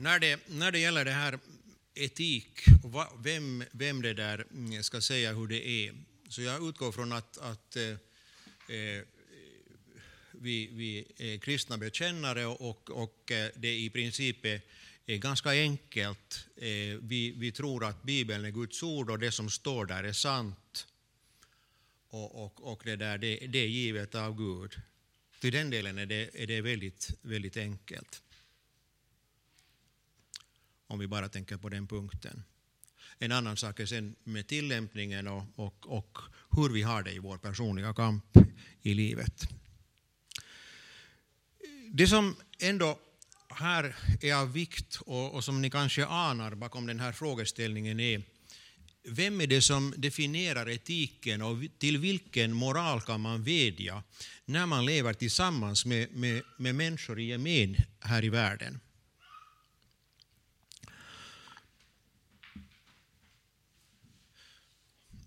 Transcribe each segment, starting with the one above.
När det, när det gäller det här etik, vem, vem det där mm, ska säga hur det är, så jag utgår från att, att eh, eh vi, vi är kristna bekännare och, och eh, det i princip är, är ganska enkelt. Eh, vi, vi tror att Bibeln är Guds ord och det som står där är sant. Och, och, och det, där, det, det är givet av Gud. Till den delen är det, är det väldigt, väldigt enkelt. Om vi bara tänker på den punkten. En annan sak är sen med tillämpningen och, och, och hur vi har det i vår personliga kamp i livet. Det som ändå här är av vikt och, och, som ni kanske anar bakom den här frågeställningen är vem är det som definierar etiken och till vilken moral kan man vädja när man lever tillsammans med, med, med människor i gemen här i världen?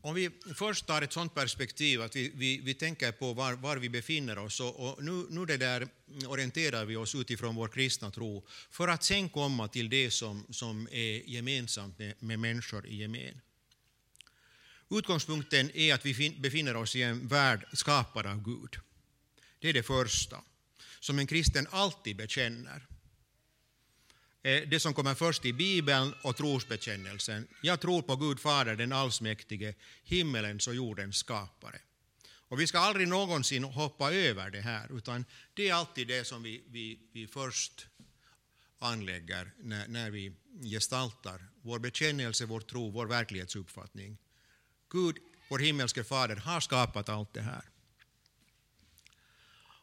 Om vi först tar ett sådant perspektiv att vi, vi, vi tänker på var, var, vi befinner oss och, och nu, nu det där orienterar vi oss utifrån vår kristna tro för att sen komma till det som, som är gemensamt med, med människor i gemen. Utgångspunkten är att vi befinner oss i en värld skapad av Gud. Det är det första, som en kristen alltid bekänner. Eh, det som kommer först i Bibeln och trosbekännelsen. Jag tror på Gud Fader, den allsmäktige, himmelens och jordens skapare. Och vi ska aldrig någonsin hoppa över det här, utan det är alltid det som vi, vi, vi först anlägger när, när vi gestaltar vår bekännelse, vår tro, vår verklighetsuppfattning. Gud, vår himmelske Fader, har skapat allt det här.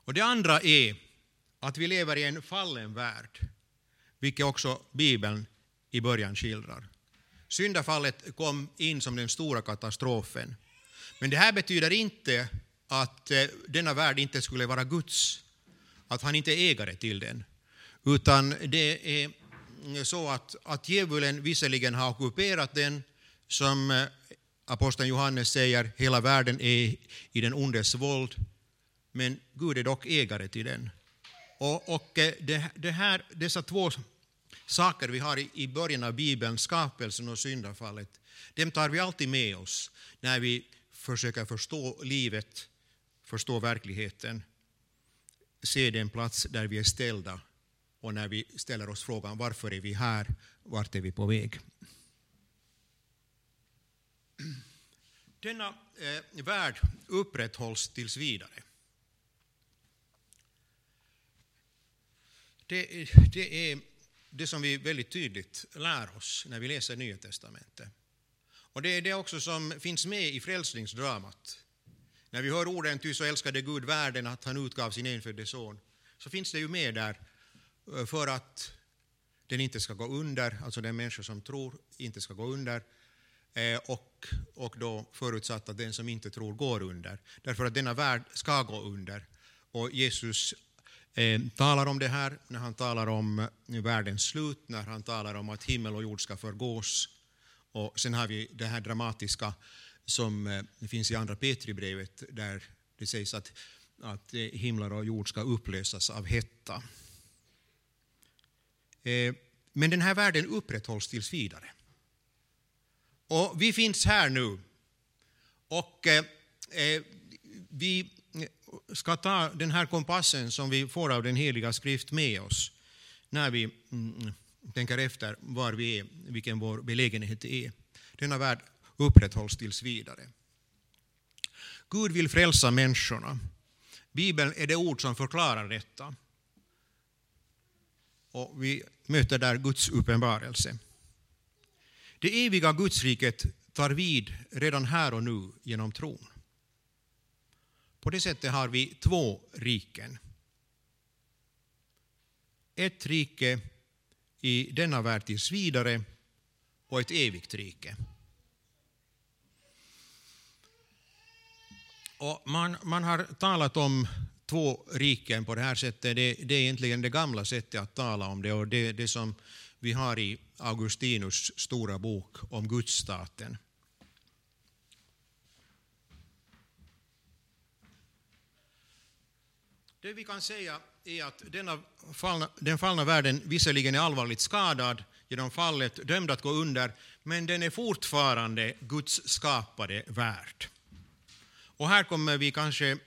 Och det andra är att vi lever i en fallen värld vilket också Bibeln i början skildrar. Syndafallet kom in som den stora katastrofen. Men det här betyder inte att eh, denna värld inte skulle vara Guds, att han inte är ägare till den. Utan det är så att, att djävulen visserligen har ockuperat den, som eh, aposteln Johannes säger, hela världen är i den ondes våld, men Gud är dock ägare till den. Och, och eh, det, det här, dessa två saker vi har i början av Bibeln, skapelsen och syndafallet, dem tar vi alltid med oss när vi försöker förstå livet, förstå verkligheten, se den plats där vi är ställda och när vi ställer oss frågan varför är vi här, vart är vi på väg? Denna eh, värld upprätthålls tills vidare. Det, det är det som vi väldigt tydligt lär oss när vi läser Nya testamentet. Och det är det också som finns med i frälsningsdramat. När vi hör orden ”ty så älskade Gud världen att han utgav sin enfödde son”, så finns det ju med där eh, för att den inte ska gå under, alltså den människa som tror inte ska gå under, eh, och, och då förutsatt att den som inte tror går under. Därför att denna värld ska gå under. Och Jesus eh, talar om det här när han talar om eh, världens slut, när han talar om att himmel och jord ska förgås. Och sen har vi det här dramatiska som eh, finns i andra Petribrevet där det sägs att, att eh, himlar och jord ska upplösas av hetta. Eh, men den här världen upprätthålls tills vidare. Och vi finns här nu. Och eh, vi ska ta den här kompassen som vi får av den heliga skrift med oss när vi mm, mm, tänker efter var vi är, vilken vår belägenhet är. Denna värld upprätthålls tills vidare. Gud vill frälsa människorna. Bibeln är det ord som förklarar detta. Och vi möter där Guds uppenbarelse. Det eviga Gudsriket tar vid redan här och nu genom tron. På det sättet har vi två riken. Ett rike i denna värld tills vidare och ett evigt rike. Och man, man har talat om två riken på det här sättet. Det, det är egentligen det gamla sättet att tala om det och det, det som vi har i Augustinus stora bok om gudsstaten. Det vi kan säga är att denna fallna, den fallna världen visserligen är allvarligt skadad genom fallet, dömd att gå under, men den är fortfarande Guds skapade värld. Och här kommer vi kanske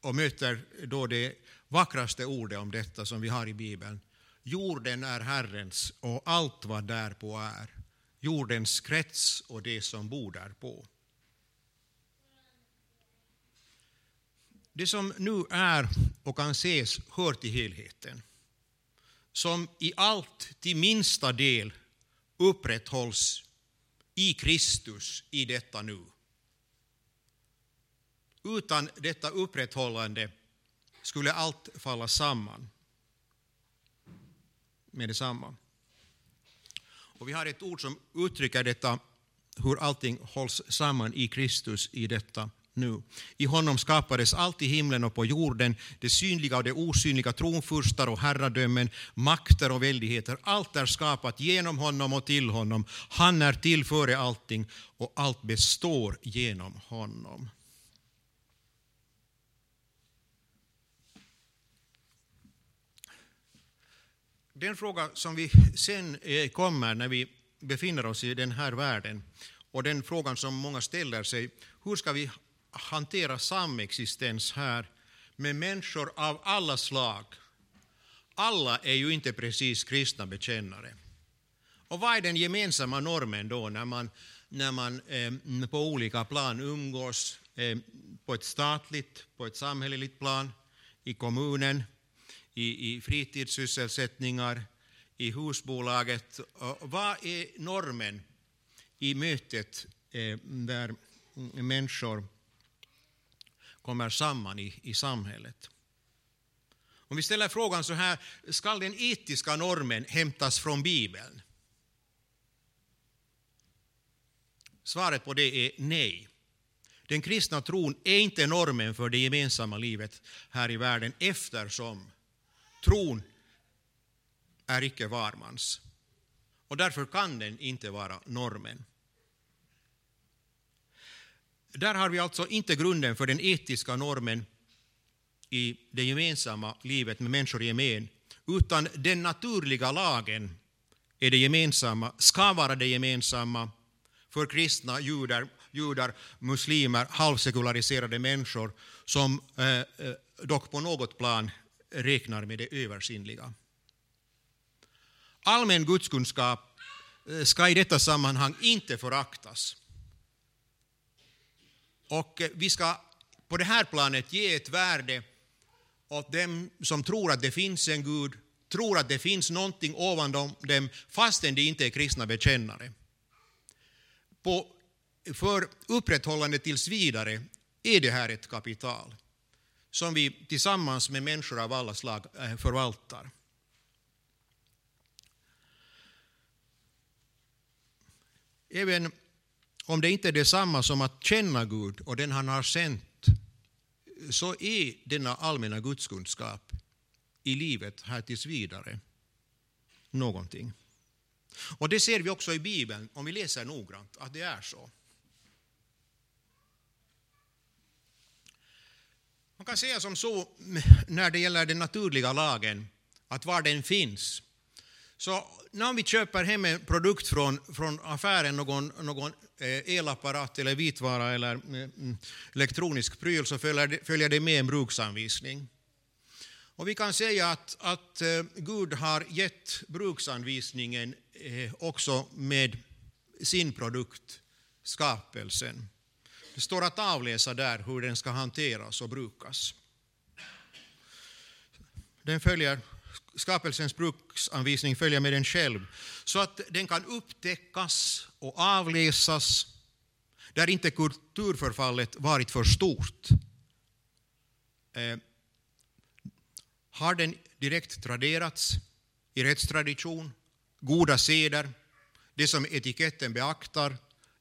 och möter då det vackraste ordet om detta som vi har i Bibeln. Jorden är Herrens och allt vad därpå är, jordens krets och det som bor därpå. Det som nu är och kan ses hör till helheten, som i allt till minsta del upprätthålls i Kristus i detta nu. Utan detta upprätthållande skulle allt falla samman med detsamma. Och vi har ett ord som uttrycker detta, hur allting hålls samman i Kristus i detta nu. I honom skapades allt i himlen och på jorden, det synliga och det osynliga, tronfurstar och herradömen, makter och väldigheter. Allt är skapat genom honom och till honom. Han är till före allting och allt består genom honom. Den fråga som vi sen eh, kommer när vi befinner oss i den här världen och den frågan som många ställer sig, hur ska vi hantera samexistens här med människor av alla slag? Alla är ju inte precis kristna bekännare. Och vad är den gemensamma normen då när man, när man eh, på olika plan umgås eh, på ett statligt, på ett samhälleligt plan, i kommunen, i, i fritidssysselsättningar, i husbolaget. Vad är normen i mötet eh, där människor kommer samman i, i samhället? Om vi ställer frågan så här, ska den etiska normen hämtas från Bibeln? Svaret på det är nej. Den kristna tron är inte normen för det gemensamma livet här i världen eftersom Tron är icke varmans och därför kan den inte vara normen. Där har vi alltså inte grunden för den etiska normen i det gemensamma livet med människor i gemen, utan den naturliga lagen är det gemensamma, ska vara det gemensamma för kristna, judar, judar muslimer, halvsekulariserade människor som eh, eh dock på något plan räknar med det översinnliga. Allmän gudskunskap eh, ska i detta sammanhang inte föraktas. Och eh, vi ska på det här planet ge ett värde åt dem som tror att det finns en Gud, tror att det finns någonting ovan dem, fastän de inte är kristna bekännare. På, för upprätthållande tills vidare är det här ett kapital som vi tillsammans med människor av alla slag eh, förvaltar. Även om det inte är detsamma som att känna Gud och den han har sänt, så är denna allmänna gudskunskap i livet här tills vidare någonting. Och det ser vi också i Bibeln, om vi läser noggrant, att det är så. Man kan säga som så när det gäller den naturliga lagen, att var den finns. Så när vi köper hem en produkt från, från affären, någon, någon eh, elapparat eller vitvara eller mm, elektronisk pryl, så följer det, följer det med en bruksanvisning. Och vi kan säga att, att eh, Gud har gett bruksanvisningen eh, också med sin produkt, skapelsen. Det står att avläsa där hur den ska hanteras och brukas. Den följer, skapelsens bruksanvisning följer med den själv, så att den kan upptäckas och avläsas där inte kulturförfallet varit för stort. Eh, har den direkt traderats i rättstradition, goda seder, det som etiketten beaktar,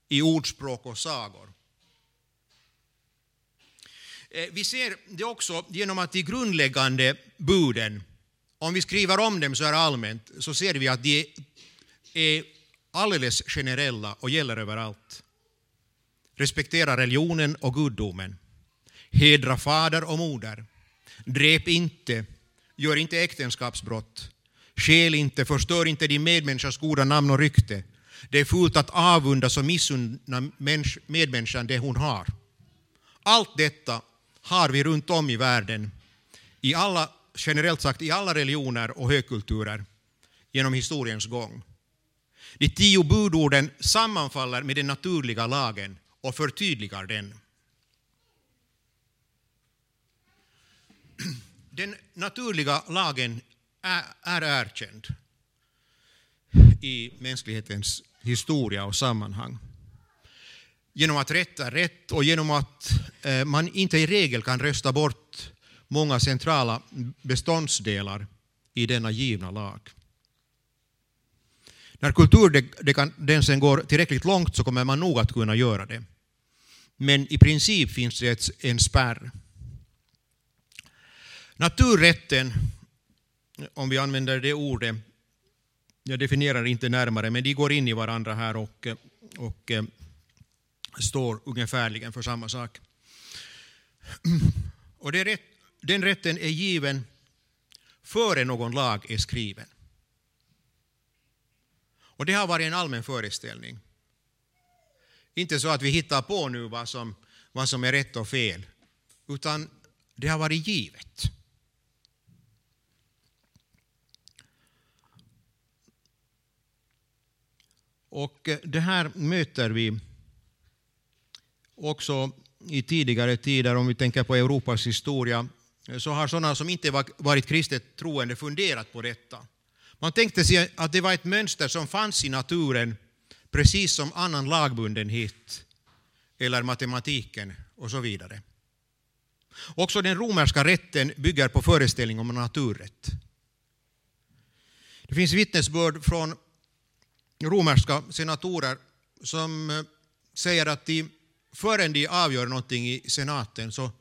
i ordspråk och sagor. Eh, vi ser det också genom att de grundläggande buden, om vi skriver om dem så här allmänt, så ser vi att de är alldeles generella och gäller överallt. Respektera religionen och gudomen. Hedra fader och moder. Dräp inte. Gör inte äktenskapsbrott. Skäl inte, förstör inte din medmänniskas goda namn och rykte. Det är fult att avundas och missunna medmänniskan det hon har. Allt detta har vi runt om i världen, i alla, generellt sagt i alla religioner och högkulturer genom historiens gång. De tio budorden sammanfaller med den naturliga lagen och förtydligar den. Den naturliga lagen är, är erkänd i mänsklighetens historia och sammanhang. Genom att rätt är rätt och genom att eh, man inte i regel kan rösta bort många centrala beståndsdelar i denna givna lag. När kulturdekandensen går tillräckligt långt så kommer man nog att kunna göra det. Men i princip finns det en spärr. Naturrätten, om vi använder det ordet, jag definierar inte närmare, men de går in i varandra här och, och eh, står ungefärligen för samma sak. Och rätt, den rätten är given före någon lag är skriven. Och det har varit en allmän föreställning. Inte så att vi hittar på nu vad som, vad som är rätt och fel, utan det har varit givet. Och eh, det här möter vi också i tidigare tider, om vi tänker på Europas historia, så har sådana som inte varit kristet troende funderat på detta. Man tänkte sig att det var ett mönster som fanns i naturen, precis som annan lagbundenhet eller matematiken och så vidare. Också den romerska rätten bygger på föreställning om naturrätt. Det finns vittnesbörd från romerska senatorer som eh, säger att de, förrän de avgör någonting i senaten så,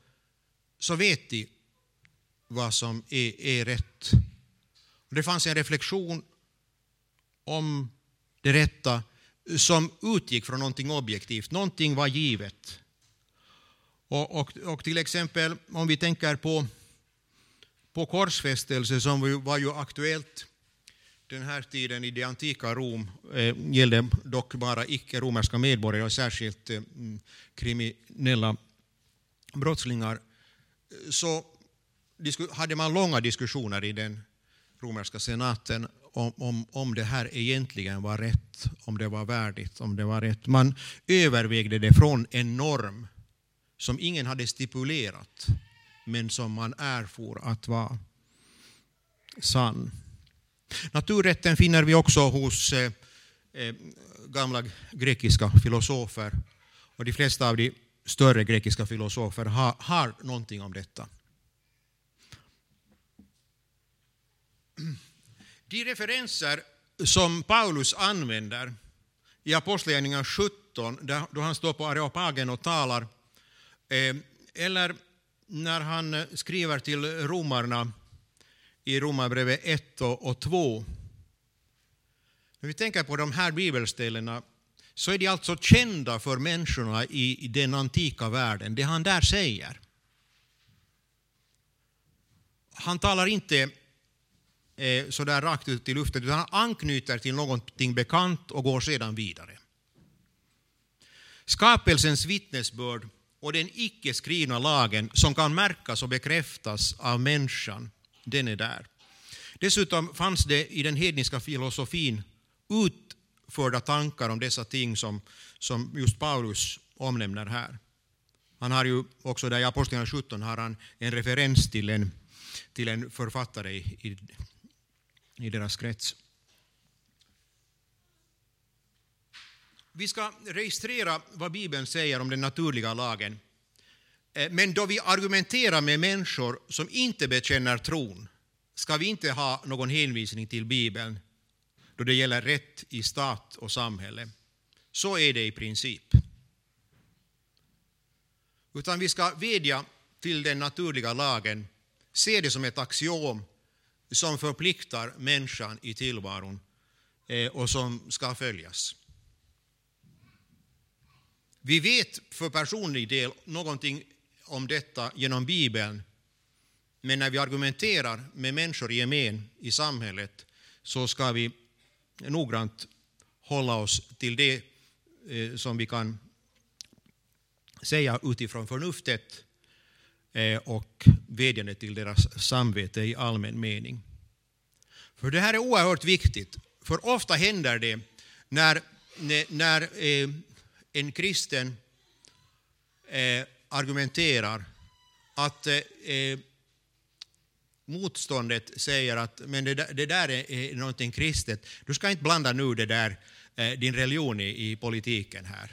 så vet de vad som är, är rätt det fanns en reflektion om det rätta som utgick från någonting objektivt, någonting var givet. Och, och, och till exempel om vi tänker på, på korsfästelse som var ju aktuellt den här tiden i det antika Rom eh, gällde dock bara icke-romerska medborgare och särskilt eh, mm, kriminella brottslingar. Så hade man långa diskussioner i den romerska senaten om, om, om det här egentligen var rätt, om det var värdigt, om det var rätt. Man övervägde det från en norm som ingen hade stipulerat, men som man erfor att vara sann. Naturrätten finner vi också hos eh, eh, gamla grekiska filosofer, och de flesta av de större grekiska filosofer har, har någonting om detta. De referenser som Paulus använder i Apostlagärningarna 17, då han står på Areopagen och talar, eh, eller när han eh, skriver till romarna i Romarbrevet 1 och 2. När vi tänker på de här bibelställena så är de alltså kända för människorna i den antika världen, det han där säger. Han talar inte eh, sådär rakt ut i luften, utan han anknyter till någonting bekant och går sedan vidare. Skapelsens vittnesbörd och den icke skrivna lagen som kan märkas och bekräftas av människan, den är där. Dessutom fanns det i den hedniska filosofin utförda tankar om dessa ting som, som just Paulus omnämner här. Han har ju också där i Apostlagärningarna 17 har han en referens till en, till en författare i, i i deras krets. Vi ska registrera vad Bibeln säger om den naturliga lagen. Eh, men då vi argumenterar med människor som inte bekänner tron ska vi inte ha någon hänvisning till Bibeln då det gäller rätt i stat och samhälle. Så är det i princip. Utan vi ska vädja till den naturliga lagen, se det som ett axiom som förpliktar människan i tillvaron eh, och som ska följas. Vi vet för personlig del någonting om detta genom Bibeln Men när vi argumenterar med människor i gemen i samhället så ska vi noggrant hålla oss till det eh, som vi kan säga utifrån förnuftet Eh, och vädjande till deras samvete i allmän mening. För det här är oerhört viktigt, för ofta händer det när, när eh, en kristen eh, argumenterar att motståndet säger att men det, där, det där är, är någonting kristet, du ska inte blanda nu det där, din religion i, i politiken här.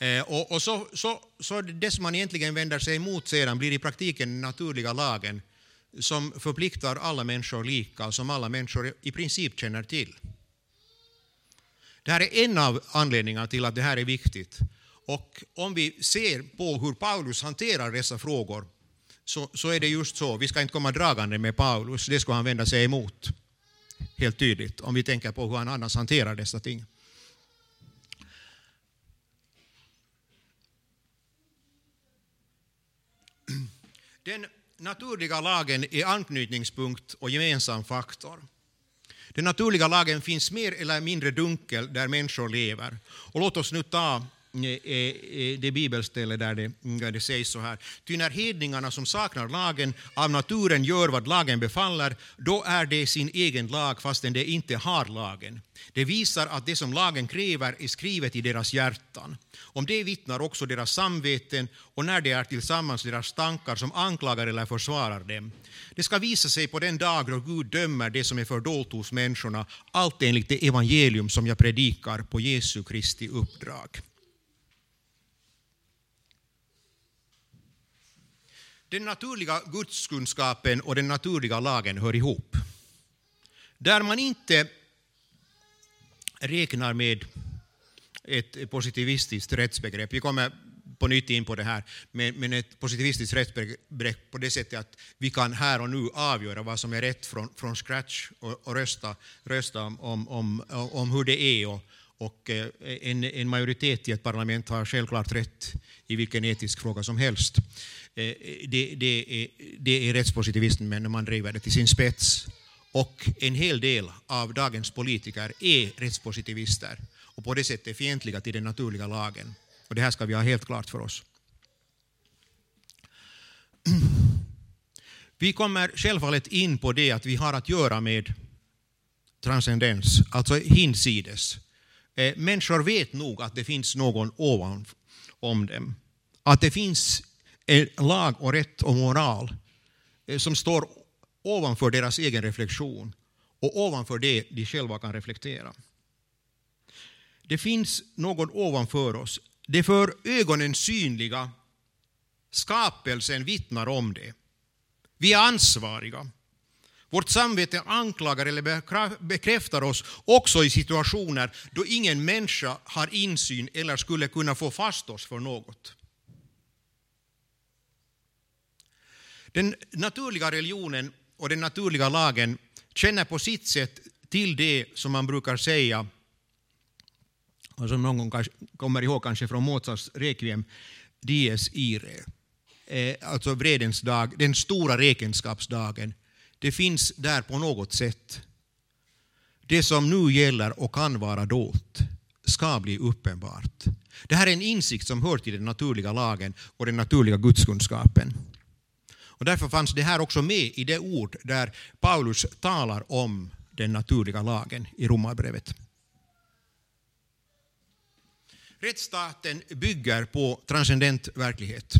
Eh, och, och så, så, så det som man egentligen vänder sig emot sedan blir i praktiken den naturliga lagen som förpliktar alla människor lika och som alla människor i princip känner till. Det här är en av anledningarna till att det här är viktigt. Och om vi ser på hur Paulus hanterar dessa frågor så, så är det just så. Vi ska inte komma dragande med Paulus, det ska han vända sig emot. Helt tydligt, om vi tänker på hur han annars hanterar dessa ting. Den naturliga lagen är anknytningspunkt och gemensam faktor. Den naturliga lagen finns mer eller mindre dunkel där människor lever. Och låt oss nu ta Eh, eh, eh, det bibelställe där det, där det sägs så här. Ty när hedningarna som saknar lagen av naturen gör vad lagen befaller, då är det sin egen lag fastän de inte har lagen. Det visar att det som lagen kräver är skrivet i deras hjärtan. Om det vittnar också deras samveten och när det är tillsammans deras tankar som anklagar eller försvarar dem. Det ska visa sig på den dag då Gud dömer det som är fördolt hos människorna, allt enligt det evangelium som jag predikar på Jesu Kristi uppdrag. Den naturliga gudskunskapen och den naturliga lagen hör ihop. Där man inte räknar med ett positivistiskt rättsbegrepp. Vi kommer på nytt in på det här, men ett positivistiskt rättsbegrepp på det sättet att vi kan här och nu avgöra vad som är rätt från, från scratch och, och rösta, rösta om, om, om, om hur det är. Och, och eh, en, en majoritet i ett parlament har självklart rätt i vilken etisk fråga som helst. Eh, eh, det, det, är, det är rättspositivismen när man driver det till sin spets. Och en hel del av dagens politiker är rättspositivister och på det sättet fientliga till den naturliga lagen. Och det här ska vi ha helt klart för oss. Vi kommer självfallet in på det att vi har att göra med transcendens, alltså hinsides. Människor vet nog att det finns någon ovan om dem. Att det finns lag och rätt och moral eh, som står ovanför deras egen reflektion och ovanför det de själva kan reflektera. Det finns någon ovanför oss. Det för ögonen synliga, skapelsen vittnar om det. Vi är ansvariga. Vårt samvete anklagar eller bekräftar oss också i situationer då ingen människa har insyn eller skulle kunna få fast oss för något. Den naturliga religionen och den naturliga lagen känner på sitt sätt till det som man brukar säga, och som någon gång kommer ihåg kanske från Mozarts Requiem, dies ire, eh, alltså vredens dag, den stora räkenskapsdagen. Det finns där på något sätt. Det som nu gäller och kan vara dolt ska bli uppenbart. Det här är en insikt som hör till den naturliga lagen och den naturliga gudskunskapen. Och därför fanns det här också med i det ord där Paulus talar om den naturliga lagen i Romarbrevet. Rättsstaten bygger på transcendent verklighet.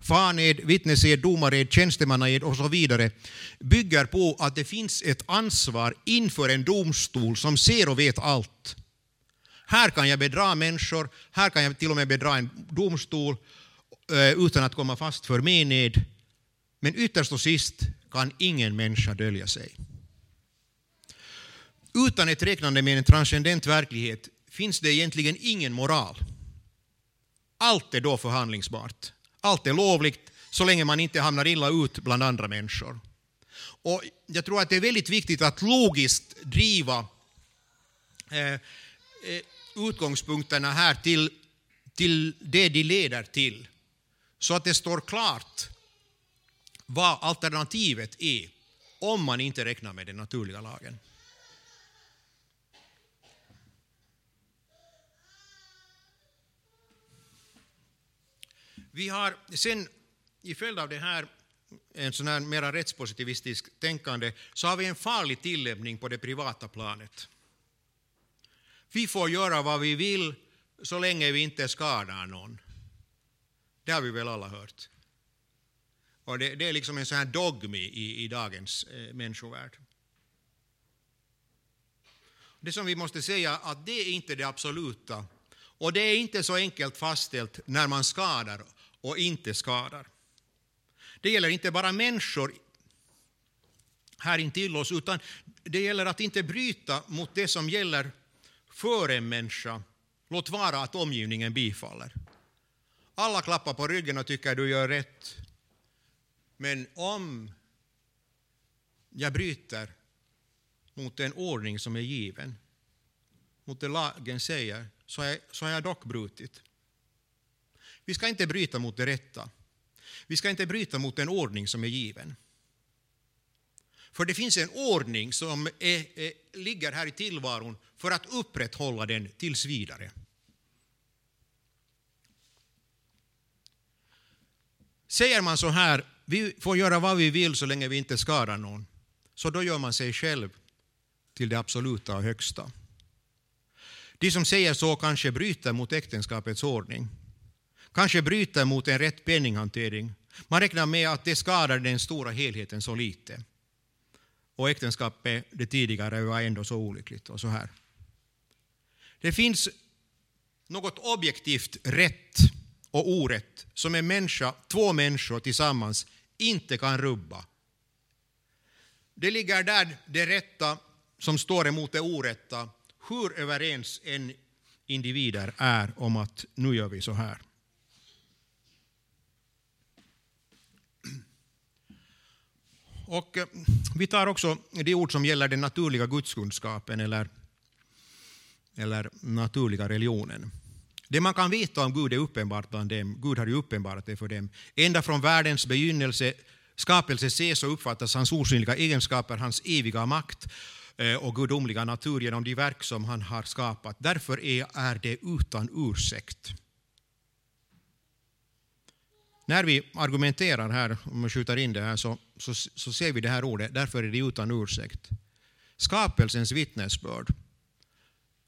Faned, vittnesed, domared, tjänstemannaed och så vidare bygger på att det finns ett ansvar inför en domstol som ser och vet allt. Här kan jag bedra människor, här kan jag till och med bedra en domstol eh, utan att komma fast för mened men ytterst och sist kan ingen människa dölja sig. Utan ett räknande med en transcendent verklighet finns det egentligen ingen moral. Allt är då förhandlingsbart. Allt är lovligt så länge man inte hamnar illa ut bland andra människor. Och jag tror att det är väldigt viktigt att logiskt driva eh, eh utgångspunkterna här till, till det de leder till. Så att det står klart vad alternativet är om man inte räknar med den naturliga lagen. Vi har sen i följd av det här en sån här mera rättspositivistisk tänkande så har vi en farlig tillämpning på det privata planet. Vi får göra vad vi vill så länge vi inte skadar någon. Det har vi väl alla hört. Och det, det är liksom en sån här dogm i, i dagens eh, människovärld. Det som vi måste säga att det är inte det absoluta och det är inte så enkelt fastställt när man skadar och inte skadar. Det gäller inte bara människor här intill oss, utan det gäller att inte bryta mot det som gäller för en människa, låt vara att omgivningen bifaller. Alla klappar på ryggen och tycker du gör rätt. Men om jag bryter mot en ordning som är given, mot det lagen säger, så har jag, så har jag dock brutit. Vi ska inte bryta mot det rätta. Vi ska inte bryta mot en ordning som är given. För det finns en ordning som är, är, ligger här i tillvaron för att upprätthålla den tills vidare. Säger man så här, vi får göra vad vi vill så länge vi inte skadar någon, så då gör man sig själv till det absoluta och högsta. De som säger så kanske bryter mot äktenskapets ordning, kanske bryter mot en rätt penninghantering. Man räknar med att det skadar den stora helheten så lite. Och äktenskapet, det tidigare, var ändå så olyckligt och så här. Det finns något objektivt rätt och orätt som en människa, två människor tillsammans inte kan rubba. Det ligger där det rätta som står emot det orätta, hur överens en individer är om att nu gör vi så här. Och eh, vi tar också de ord som gäller den naturliga gudskunskapen eller, eller naturliga religionen. Det man kan veta om Gud är uppenbart bland dem. Gud har ju uppenbarat det för dem. Ända från världens begynnelse, skapelse ses och uppfattas hans osynliga egenskaper, hans eviga makt eh, och gudomliga natur genom de verk som han har skapat. Därför är det utan ursäkt. När vi argumenterar här, om man skjuter in det här, så, så, så ser vi det här ordet, därför är det utan ursäkt. Skapelsens vittnesbörd,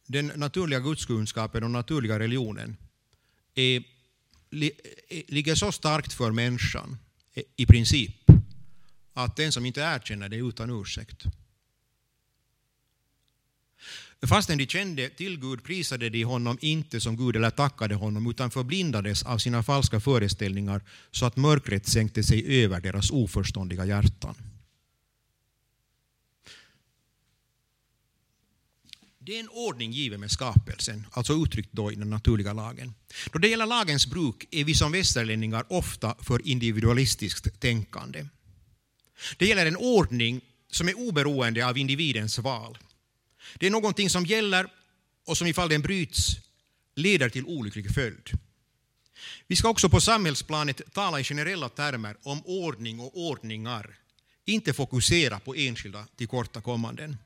den naturliga gudskunskapen och naturliga religionen är, eh, ligger så starkt för människan, eh, i princip, att den som inte erkänner det är utan ursäkt. Fastän de kände till Gud prisade de honom inte som Gud eller tackade honom utan förblindades av sina falska föreställningar så att mörkret sänkte sig över deras oförståndiga hjärtan. Det är en ordning given med skapelsen, alltså uttryckt då i den naturliga lagen. Då det gäller lagens bruk är vi som västerlänningar ofta för individualistiskt tänkande. Det gäller en ordning som är oberoende av individens val. Det är någonting som gäller och som ifall den bryts leder till olycklig följd. Vi ska också på samhällsplanet tala i generella termer om ordning och ordningar, inte fokusera på enskilda tillkortakommanden.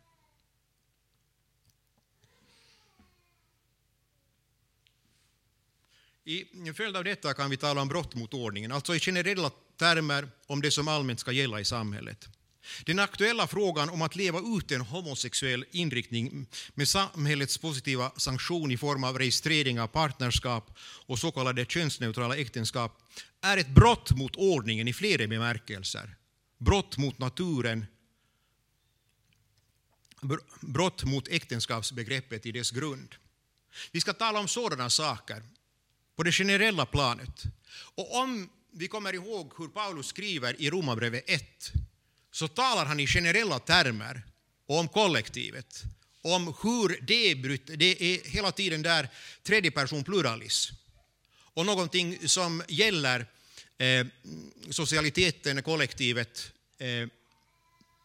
I följd av detta kan vi tala om brott mot ordningen, alltså i generella termer om det som allmänt ska gälla i samhället. Den aktuella frågan om att leva ut en homosexuell inriktning med samhällets positiva sanktion i form av registrering av partnerskap och så kallade könsneutrala äktenskap är ett brott mot ordningen i flera bemärkelser. Brott mot naturen, brott mot äktenskapsbegreppet i dess grund. Vi ska tala om sådana saker på det generella planet. Och om vi kommer ihåg hur Paulus skriver i Romarbrevet 1 så talar han i generella termer om kollektivet, om hur det är, det är hela tiden där tredje person pluralis och någonting som gäller eh, socialiteten, kollektivet, eh,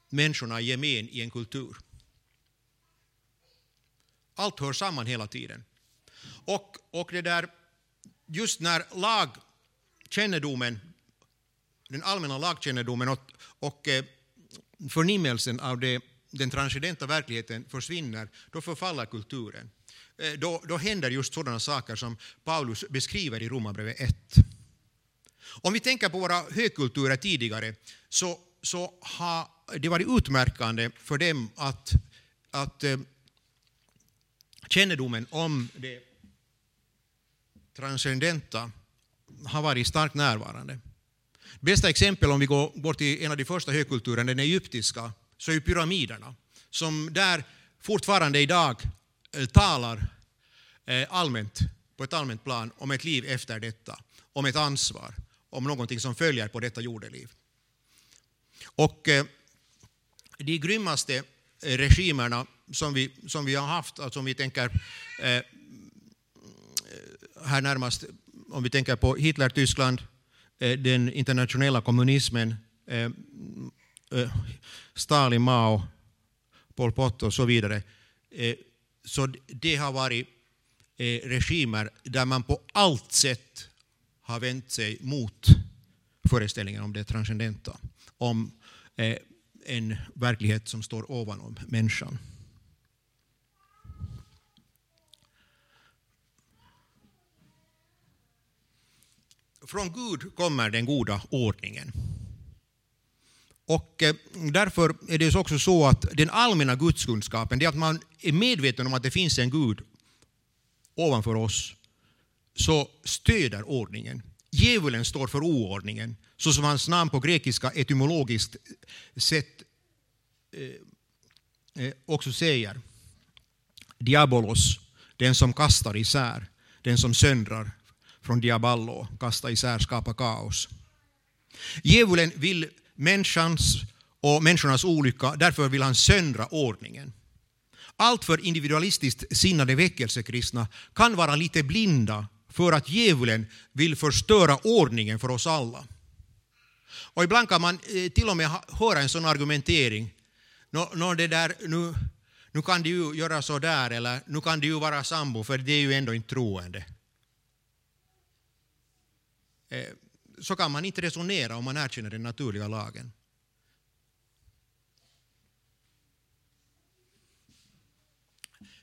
människorna i gemen i en kultur. Allt hör samman hela tiden. Och, och det där, just när lagkännedomen den allmänna lagkännedomen och, och eh, förnimmelsen av det, den transcendenta verkligheten försvinner, då förfaller kulturen. Eh, då, då händer just sådana saker som Paulus beskriver i Romarbrevet 1. Om vi tänker på våra högkulturer tidigare så, så har det varit utmärkande för dem att, att eh, kännedomen om det transcendenta har varit starkt närvarande. Bästa exempel om vi går bort till en av de första högkulturerna, den egyptiska, så är pyramiderna, som där fortfarande idag eh, talar eh, allmänt, på ett allmänt plan om ett liv efter detta, om ett ansvar, om någonting som följer på detta jordeliv. Och eh, de grymmaste regimerna som vi, som vi har haft, alltså om vi tänker här närmast, om vi tänker på Hitler-Tyskland, eh, den internationella kommunismen, eh, eh, Stalin, Mao, Pol Pot och så vidare. Så det har varit regimer där man på allt sätt har vänt sig mot föreställningen om det transcendenta, om en verklighet som står ovanom människan. Från Gud kommer den goda ordningen. Och eh, därför är det också så att den allmänna gudskunskapen, det är att man är medveten om att det finns en Gud ovanför oss, så stöder ordningen. Djävulen står för oordningen, så som hans namn på grekiska etymologiskt sätt eh, eh, också säger. Diabolos, den som kastar isär, den som söndrar, från diaballo, kasta isär, skapa kaos. Djävulen vill människans och människornas olycka, därför vill han söndra ordningen. Alltför individualistiskt sinnade väckelsekristna kan vara lite blinda för att djävulen vill förstöra ordningen för oss alla. Och ibland kan man eh, till och med höra en sån argumentering. Nå, nå det där, nu, nu kan du ju göra så där, eller nu kan du ju vara sambo, för det är ju ändå inte troende. Eh, så kan man inte resonera om man erkänner den naturliga lagen.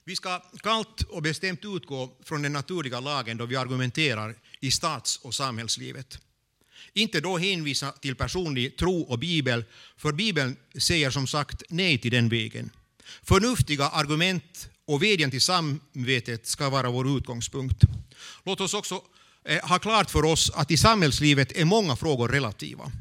Vi ska kallt och bestämt utgå från den naturliga lagen då vi argumenterar i stats och samhällslivet. Inte då hänvisa till personlig tro och Bibel, för Bibeln säger som sagt nej till den vägen. Förnuftiga argument och vädjan till samvetet ska vara vår utgångspunkt. Låt oss också Eh, ha klart för oss att i samhällslivet är många frågor relativa.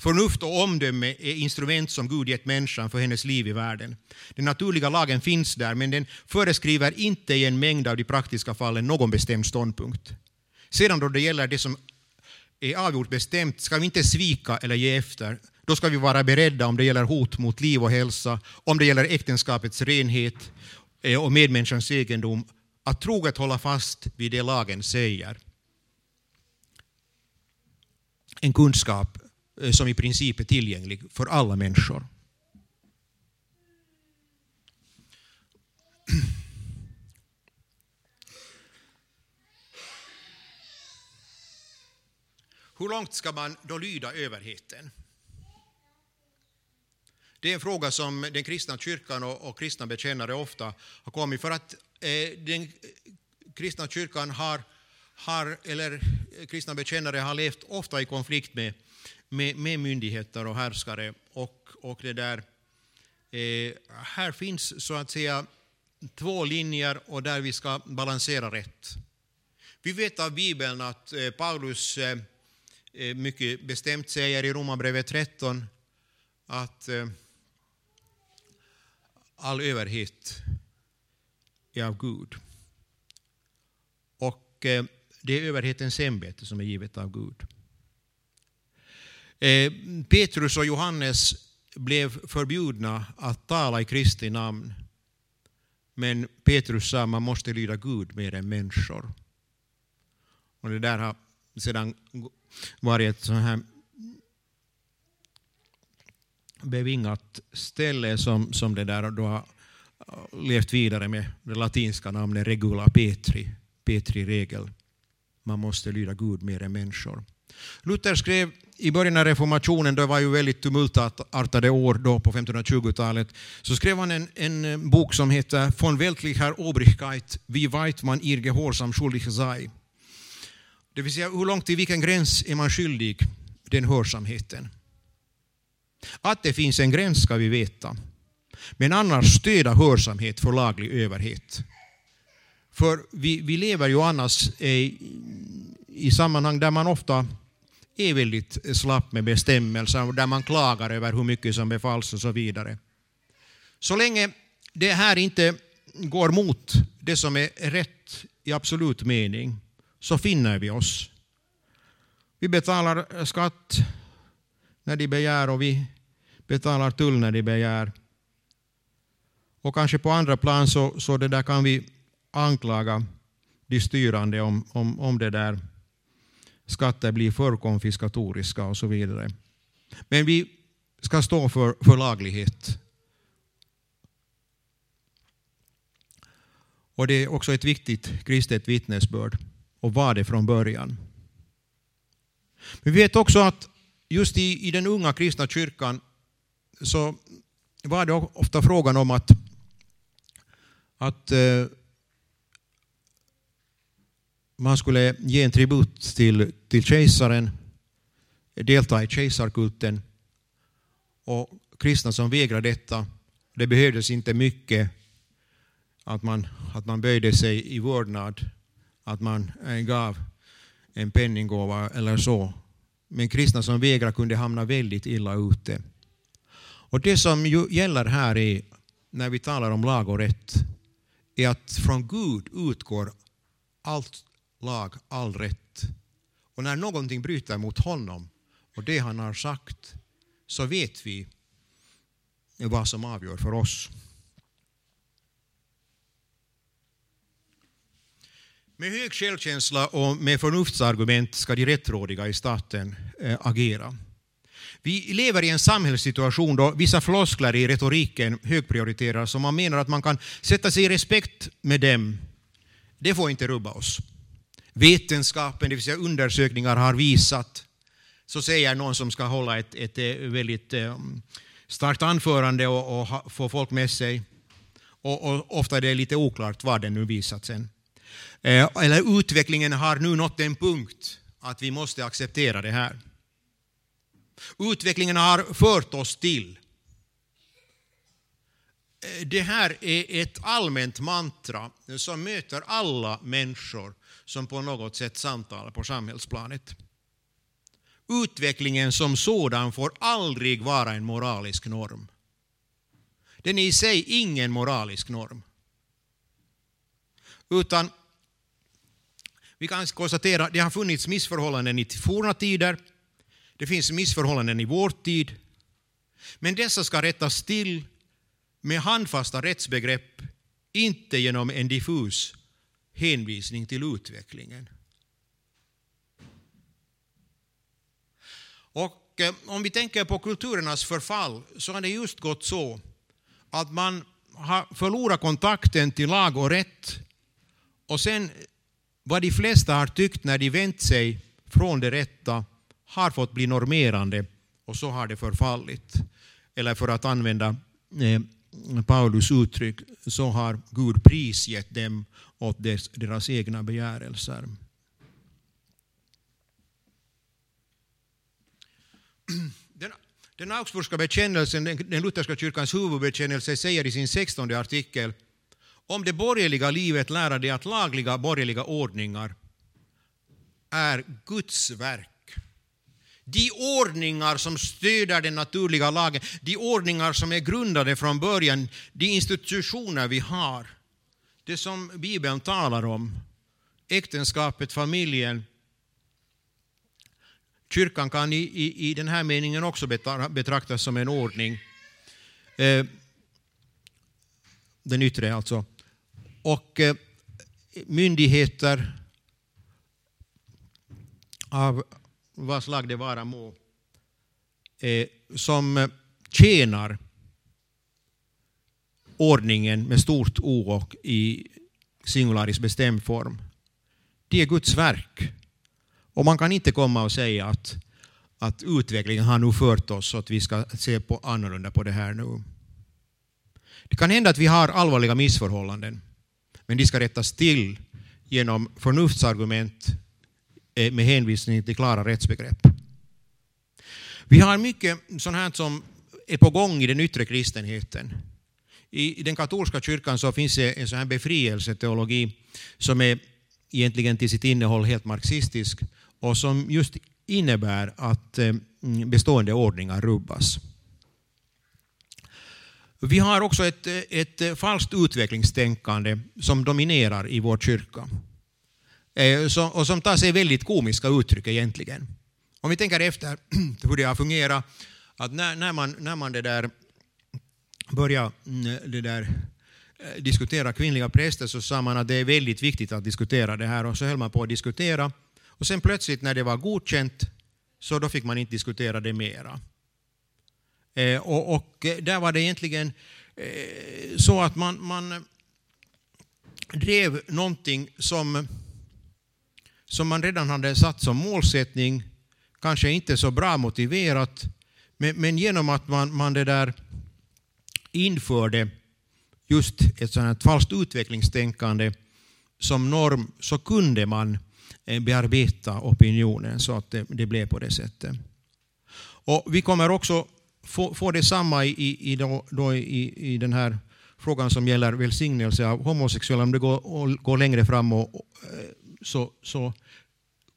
Förnuft och omdöme är instrument som Gud gett människan för hennes liv i världen. Den naturliga lagen finns där, men den föreskriver inte i en mängd av de praktiska fallen någon bestämd ståndpunkt. Sedan då det gäller det som är avgjort bestämt ska vi inte svika eller ge efter. Då ska vi vara beredda om det gäller hot mot liv och hälsa, om det gäller äktenskapets renhet eh, och medmänniskans egendom, att troget hålla fast vid det lagen säger en kunskap eh, som i princip är tillgänglig för alla människor. Hur långt ska man då lyda överheten? Det är en fråga som den kristna kyrkan och, och kristna bekännare ofta har kommit för att eh, den kristna kyrkan har har, eller eh, kristna bekännare har levt ofta i konflikt med, med, med myndigheter och härskare. Och, och det där, eh, här finns så att säga två linjer och där vi ska balansera rätt. Vi vet av Bibeln att eh, Paulus eh, eh mycket bestämt säger i Romarbrevet 13 att eh, all överhet är av Gud. Och eh, det är överhetens ämbete som är givet av Gud. Eh, Petrus och Johannes blev förbjudna att tala i Kristi namn. Men Petrus sa att man måste lyda Gud mer än människor. Och det där har sedan varit ett sånt här bevingat ställe som, som det där då har levt vidare med det latinska namnet regula petri, petri regel. Man måste lyda Gud mer än människor. Luther skrev i början av reformationen, det var ju väldigt tumultartade år då på 1520-talet, så skrev han en, en eh, bok som heter Von weltlicher Obrigkeit, wie weit man ihr Gehorsam schuldig sei. Det vill säga hur långt till vilken gräns är man skyldig den hörsamheten. Att det finns en gräns ska vi veta. Men annars stöda hörsamhet för laglig överhet. För vi, vi lever ju annars i, i sammanhang där man ofta är väldigt slapp med bestämmelser och där man klagar över hur mycket som befalls och så vidare. Så länge det här inte går mot det som är rätt i absolut mening så finner vi oss. Vi betalar skatt när de begär och vi betalar tull när de begär. Och kanske på andra plan så, så det där kan vi anklaga de styrande om, om, om det där skatter blir för konfiskatoriska och så vidare. Men vi ska stå för, för laglighet. Och det är också ett viktigt kristet vittnesbörd och var det från början. Men vi vet också att just i, i den unga kristna kyrkan så var det ofta frågan om att, att eh, man skulle ge en tribut till, till kejsaren, delta i kejsarkulten. Och kristna som vägrade detta, det behövdes inte mycket att man, att man böjde sig i vördnad, att man eh, gav en penninggåva eller så. Men kristna som vägrade kunde hamna väldigt illa ute. Och det som gäller här är, när vi talar om lag och rätt, är att från Gud utgår allt lag, all rätt. Och när någonting bryter mot honom och det han har sagt så vet vi vad som avgör för oss. Med hög självkänsla och med förnuftsargument ska de rättrådiga i staten eh, agera. Vi lever i en samhällssituation då vissa floskler i retoriken högprioriteras och man menar att man kan sätta sig i respekt med dem. Det får inte rubba oss vetenskapen, det vill säga undersökningar, har visat, så säger någon som ska hålla ett, ett eh, väldigt eh, starkt anförande och, och få folk med sig. Och, och, ofta är det lite oklart vad den nu visat sen. Eh, eller utvecklingen har nu nått en punkt att vi måste acceptera det här. Utvecklingen har fört oss till. Det här är ett allmänt mantra som möter alla människor som på något sätt samtalar på samhällsplanet. Utvecklingen som sådan får aldrig vara en moralisk norm. Den är i sig ingen moralisk norm. Utan vi kan konstatera att det har funnits missförhållanden i forna tider, det finns missförhållanden i vår tid, men dessa ska rättas till med handfasta rättsbegrepp, inte genom en diffus hänvisning till utvecklingen. Och eh, om vi tänker på kulturernas förfall så har det just gått så att man har förlorat kontakten till lag och rätt och sen vad de flesta har tyckt när de vänt sig från det rätta har fått bli normerande och så har det förfallit. Eller för att använda eh, Paulus uttryck så har Gud prisgett dem åt deras egna begärelser. Den, den Augsburgska bekännelsen, den lutherska kyrkans huvudbekännelse, säger i sin 16 artikel om det borgerliga livet lära dig att lagliga borgerliga ordningar är Guds verk de ordningar som stöder den naturliga lagen, de ordningar som är grundade från början, de institutioner vi har, det som Bibeln talar om, äktenskapet, familjen. Kyrkan kan i, i, i den här meningen också betraktas som en ordning. Eh, den yttre alltså. Och eh, myndigheter av vad slag det vara må, eh, som eh, tjänar ordningen med stort O och i singularis bestämd form. Det är Guds verk. Och man kan inte komma och säga att, att utvecklingen har nu fört oss så att vi ska se på annorlunda på det här nu. Det kan hända att vi har allvarliga missförhållanden, men de ska rättas till genom förnuftsargument Eh, med hänvisning till klara rättsbegrepp. Vi har mycket sånt här som är på gång i den yttre kristenheten. I den katolska kyrkan så finns det en sån här befrielseteologi som är egentligen till sitt innehåll helt marxistisk och som just innebär att eh, mm, bestående ordningar rubbas. Vi har också ett, eh, ett falskt utvecklingstänkande som dominerar i vår kyrka Eh, och som tar sig väldigt komiska uttryck egentligen. Om vi tänker efter hur det har fungerat, att när, när man, när man det där började mm, det där, eh, diskutera kvinnliga präster så sa man att det är väldigt viktigt att diskutera det här och så höll man på att diskutera och sen plötsligt när det var godkänt så då fick man inte diskutera det mera. Eh, och, och, eh, där var det egentligen eh, så att man, man drev någonting som, som man redan hade satt som målsättning, kanske inte så bra motiverat, men, men genom att man, man det där införde just ett sådant falskt utvecklingstänkande som norm så kunde man eh, bearbeta opinionen så att det, det blev på det sättet. Och vi kommer också få, få detsamma i, i, då, då i, i den här frågan som gäller välsignelse av homosexuella. Om det går, går längre fram och, eh, så, så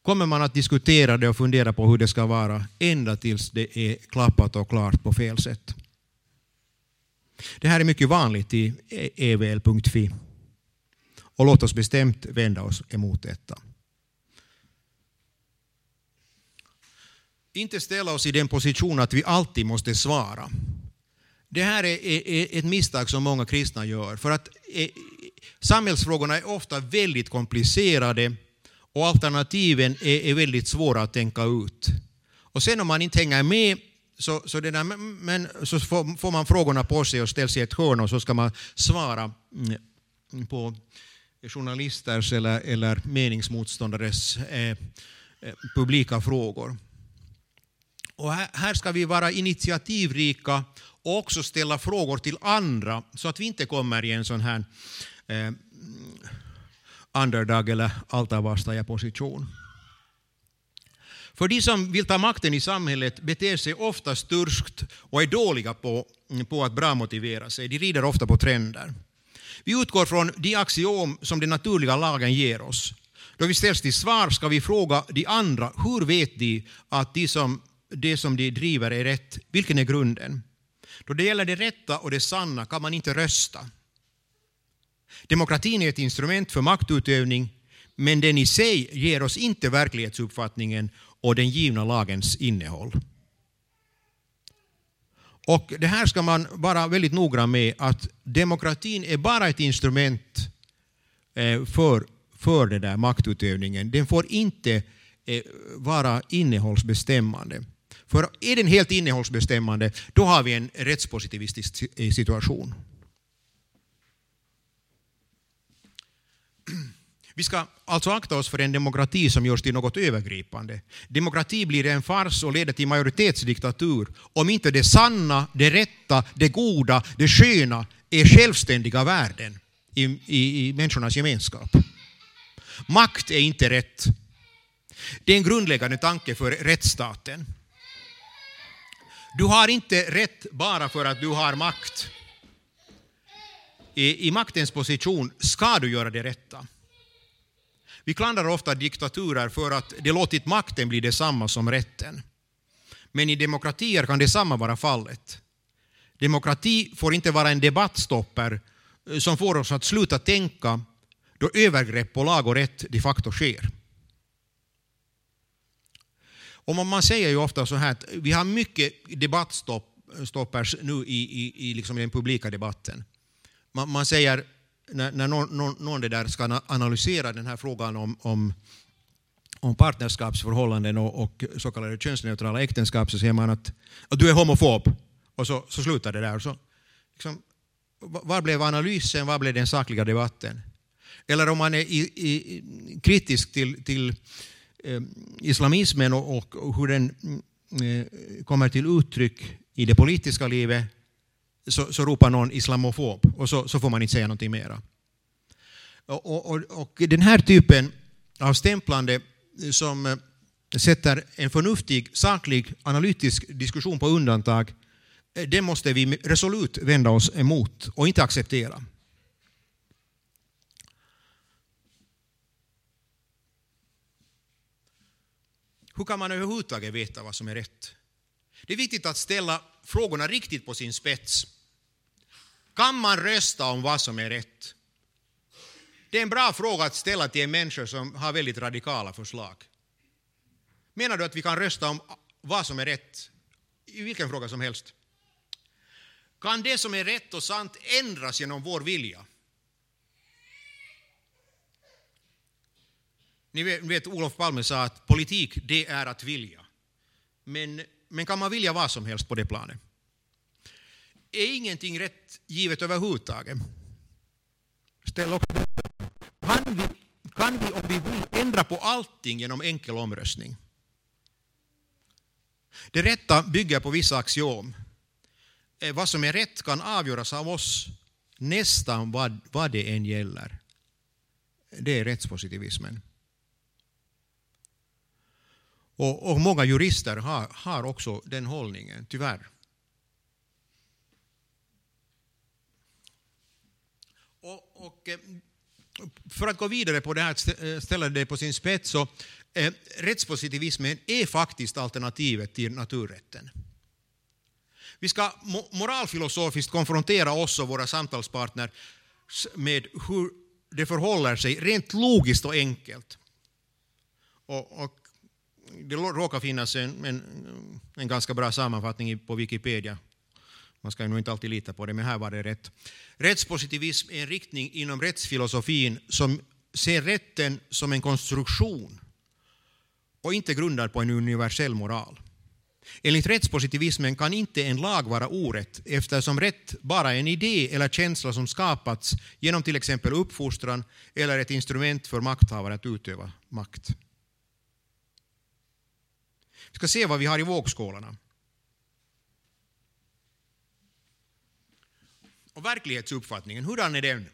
kommer man att diskutera det och fundera på hur det ska vara ända tills det är klappat och klart på fel sätt. Det här är mycket vanligt i evl.fi. Och låt oss bestämt vända oss emot detta. Inte ställa oss i den position att vi alltid måste svara. Det här är, ett misstag som många kristna gör. För att samhällsfrågorna är ofta väldigt komplicerade och alternativen är, är väldigt svåra att tänka ut. Och sen om man inte hänger med så, så, det där, men, så får, får, man frågorna på sig och ställs i ett hörn och så ska man svara mm, på journalisters eller, eller meningsmotståndares eh, eh, publika frågor. Och här, här ska vi vara initiativrika och också ställa frågor till andra så att vi inte kommer i en sån här eh, Eh, underdog eller altarvastajarposition. För de som vill ta makten i samhället beter sig ofta sturskt och är dåliga på, på att bra motivera sig. De rider ofta på trender. Vi utgår från de axiom som den naturliga lagen ger oss. Då vi ställs till svar ska vi fråga de andra, hur vet de att de som, det som de driver är rätt? Vilken är grunden? Då det gäller det rätta och det sanna kan man inte rösta. Demokratin är ett instrument för maktutövning, men den i sig ger oss inte verklighetsuppfattningen och den givna lagens innehåll. Och det här ska man vara väldigt noggrann med att demokratin är bara ett instrument eh, för, för den där maktutövningen. Den får inte eh, vara innehållsbestämmande. För är den helt innehållsbestämmande, då har vi en rättspositivistisk eh, situation. Vi ska alltså akta oss för en demokrati som görs till något övergripande. Demokrati blir en fars och leder till majoritetsdiktatur om inte det sanna, det rätta, det goda, det sköna är självständiga värden i, i, i människornas gemenskap. Makt är inte rätt. Det är en grundläggande tanke för rättsstaten. Du har inte rätt bara för att du har makt. I, i maktens position ska du göra det rätta. Vi klandrar ofta diktaturer för att de låtit makten bli detsamma som rätten. Men i demokratier kan detsamma vara fallet. Demokrati får inte vara en debattstopper eh, som får oss att sluta tänka då övergrepp på lag och rätt de facto sker. Och man säger ju ofta så här att vi har mycket debattstoppers nu i, i, i liksom den publika debatten. Man, man säger när, när någon, någon, någon där ska analysera den här frågan om, om, om partnerskapsförhållanden och, och så kallade könsneutrala äktenskap så säger man att, att du är homofob och så, så slutar det där. Så, liksom, var blev analysen, var blev den sakliga debatten? Eller om man är i, i, kritisk till, till eh, islamismen och, och, och hur den mm, eh, kommer till uttryck i det politiska livet så, så ropar någon islamofob och så, så får man inte säga någonting mera. Och, och, och den här typen av stämplande som eh, sätter en förnuftig, saklig, analytisk diskussion på undantag, eh, det måste vi resolut vända oss emot och inte acceptera. Hur kan man överhuvudtaget veta vad som är rätt? Det är viktigt att ställa frågorna riktigt på sin spets. Kan man rösta om vad som är rätt? Det är en bra fråga att ställa till en människa som har väldigt radikala förslag. Menar du att vi kan rösta om vad som är rätt i vilken fråga som helst? Kan det som är rätt och sant ändras genom vår vilja? Ni vet, Olof Palme sa att politik, det är att vilja. Men, men kan man vilja vad som helst på det planet? Är ingenting rätt givet överhuvudtaget? Ställ också kan vi, kan vi, om vi vill, ändra på allting genom enkel omröstning? Det rätta bygger på vissa axiom. Eh, vad som är rätt kan avgöras av oss nästan vad, vad det än gäller. Det är rättspositivismen. Och, och många jurister har, har också den hållningen, tyvärr. Och, eh, för att gå vidare på det här, eh, ställa det på sin spets, så eh, rättspositivismen är faktiskt alternativet till naturrätten. Vi ska moralfilosofiskt konfrontera oss och våra samtalspartner med hur det förhåller sig rent logiskt och enkelt. Och, och det råkar finnas en, en, en, ganska bra sammanfattning på Wikipedia. Man ska nog inte alltid lita på det, men här var det rätt. Rättspositivism är en riktning inom rättsfilosofin som ser rätten som en konstruktion och inte grundad på en universell moral. Enligt rättspositivismen kan inte en lag vara orätt eftersom rätt bara är en idé eller känsla som skapats genom till exempel uppfostran eller ett instrument för makthavare att utöva makt. Vi ska se vad vi har i vågskålarna. Och verklighetsuppfattningen, hurdan är den?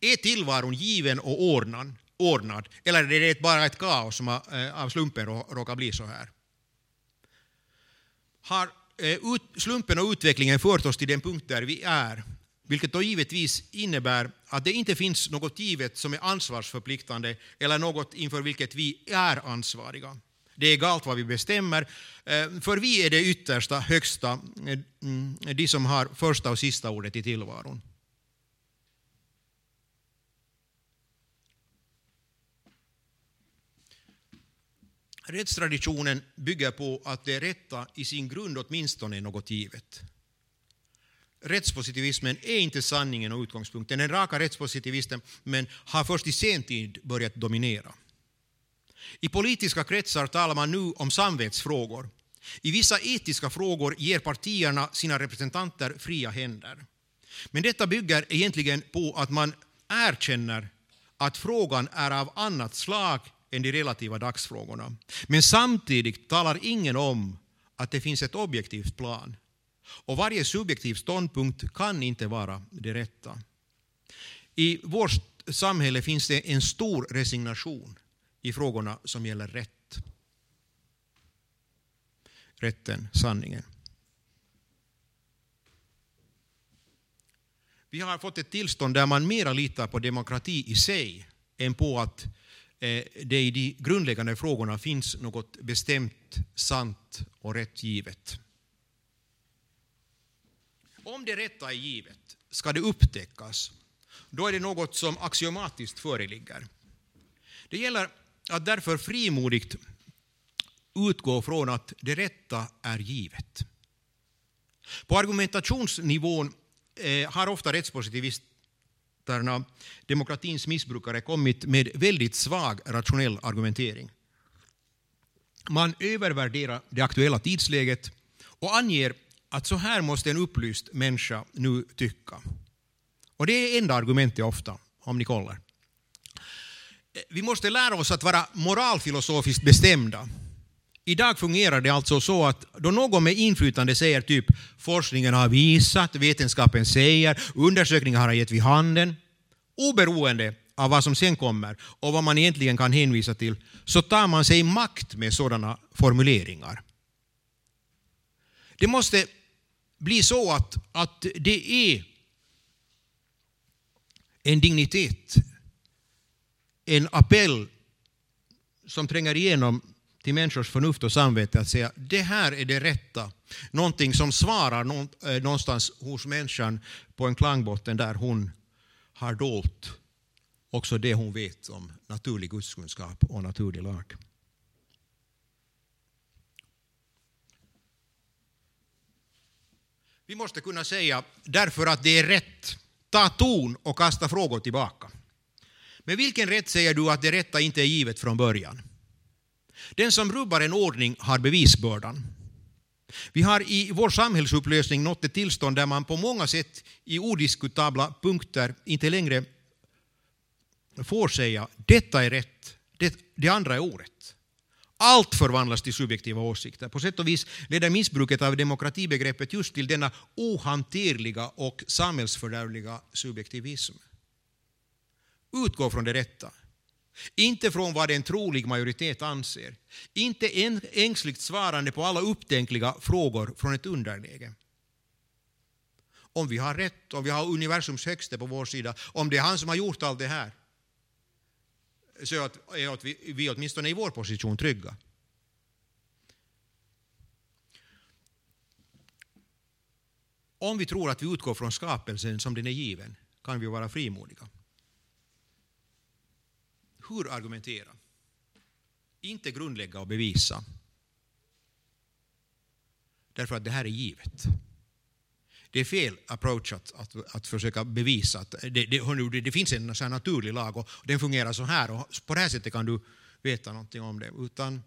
Är tillvaron given och ordnad, ordnad eller är det bara ett kaos som eh, av slumpen råkar bli så här? Har eh, slumpen och utvecklingen fört oss till den punkt där vi är, vilket då givetvis innebär att det inte finns något givet som är ansvarsförpliktande eller något inför vilket vi är ansvariga. Det är egalt vad vi bestämmer, eh, för vi är det yttersta, högsta, eh, mm, de som har första och sista ordet i tillvaron. Rättstraditionen bygger på att det rätta i sin grund åtminstone är något givet. Rättspositivismen är inte sanningen och utgångspunkten. Den raka rättspositivismen har först i sen tid börjat dominera. I politiska kretsar talar man nu om samvetsfrågor. I vissa etiska frågor ger partierna sina representanter fria händer. Men detta bygger egentligen på att man erkänner att frågan är av annat slag än de relativa dagsfrågorna. Men samtidigt talar ingen om att det finns ett objektivt plan. Och varje subjektiv ståndpunkt kan inte vara det rätta. I vårt samhälle finns det en stor resignation i frågorna som gäller rätt. Rätten, sanningen. Vi har fått ett tillstånd där man mera litar på demokrati i sig än på att eh, det i de grundläggande frågorna finns något bestämt, sant och rätt givet. Om det rätta är givet ska det upptäckas. Då är det något som axiomatiskt föreligger. Det gäller att därför frimodigt utgå från att det rätta är givet. På argumentationsnivån eh, har ofta rättspositivisterna, demokratins missbrukare, kommit med väldigt svag rationell argumentering. Man övervärderar det aktuella tidsläget och anger att så här måste en upplyst människa nu tycka. Och det är enda argumentet ofta, om ni kollar vi måste lära oss att vara moralfilosofiskt bestämda. Idag fungerar det alltså så att då någon med inflytande säger typ forskningen har visat, vetenskapen säger, undersökningar har gett vid handen, oberoende av vad som sen kommer och vad man egentligen kan hänvisa till, så tar man sig makt med sådana formuleringar. Det måste bli så att, att det är en dignitet, en appell som tränger igenom till människors förnuft och samvete att säga det här är det rätta. Någonting som svarar eh, någonstans hos människan på en klangbotten där hon har dolt också det hon vet om naturlig gudskunskap och naturlig lag. Vi måste kunna säga därför att det är rätt, ta ton och kasta frågor tillbaka. Med vilken rätt säger du att det rätta inte är givet från början? Den som rubbar en ordning har bevisbördan. Vi har i vår samhällsupplösning nått ett tillstånd där man på många sätt i odiskutabla punkter inte längre får säga detta är rätt, det, det andra är orätt. Allt förvandlas till subjektiva åsikter. På sätt och vis leder missbruket av demokratibegreppet just till denna ohanterliga och samhällsfördärvliga subjektivism. Utgå från det rätta. Inte från vad en trolig majoritet anser. Inte ängsligt svarande på alla upptänkliga frågor från ett underläge. Om vi har rätt, om vi har universums högste på vår sida, om det är han som har gjort allt det här, så att, att vi, vi åtminstone i vår position trygga. Om vi tror att vi utgår från skapelsen som den är given kan vi vara frimodiga. Hur argumentera? Inte grundlägga och bevisa. Därför att det här är givet. Det är fel approach att, att, att försöka bevisa att det, det, det finns en sån naturlig lag och den fungerar så här och på det här sättet kan du veta någonting om det. Utan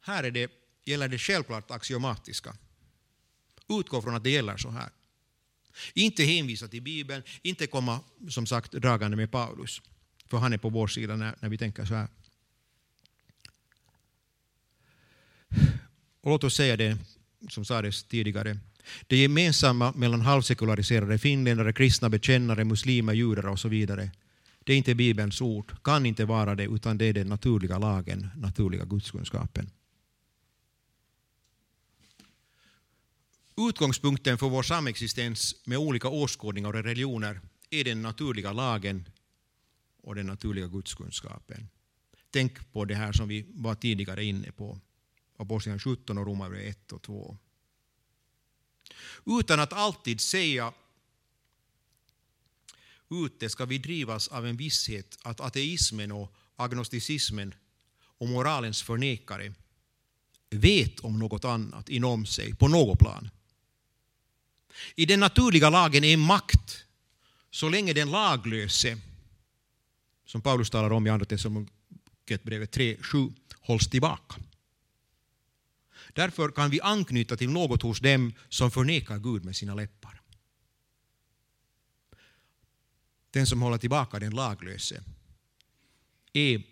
här är det, gäller det självklart axiomatiska. Utgå från att det gäller så här. Inte hänvisa till Bibeln, inte komma som sagt dragande med Paulus. För han är på vår sida när, när vi tänker så här. Och låt oss säga det som sades tidigare. Det gemensamma mellan halvsekulariserade finländare, kristna bekännare, muslimer, judar och så vidare, det är inte Bibelns ord, kan inte vara det, utan det är den naturliga lagen, naturliga gudskunskapen. Utgångspunkten för vår samexistens med olika åskådningar och religioner är den naturliga lagen och den naturliga gudskunskapen. Tänk på det här som vi var tidigare inne på, Apostlagärningarna 17 och Romarbrevet 1 och 2 utan att alltid säga ute ska vi drivas av en visshet att ateismen och agnosticismen och moralens förnekare vet om något annat inom sig på något plan. I den naturliga lagen är makt så länge den laglöse, som Paulus talar om i Andra Thessalonikerbrevet 3.7, hålls tillbaka. Därför kan vi anknyta till något hos dem som förnekar Gud med sina läppar. Den som håller tillbaka den laglöse är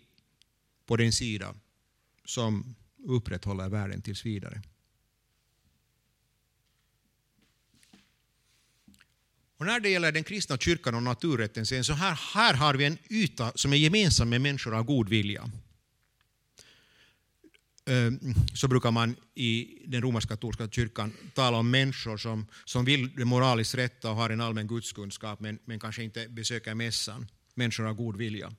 på den sida som upprätthåller världen tills vidare. Och när det gäller den kristna kyrkan och naturrätten så här, här har vi en yta som är gemensam med människor av god vilja. Ehm, så brukar man i den romersk-katolska kyrkan tala om människor som, som vill det moraliskt rätta och har en allmän gudskunskap men, men kanske inte besöker mässan. Människor av god vilja.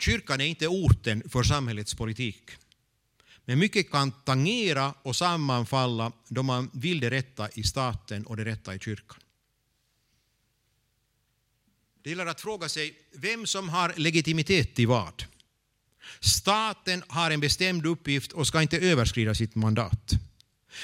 Kyrkan är inte orten för samhällets politik. Men mycket kan tangera och sammanfalla då man vill det rätta i staten och det rätta i kyrkan. Det gäller att fråga sig vem som har legitimitet i vad. Staten har en bestämd uppgift och ska inte överskrida sitt mandat.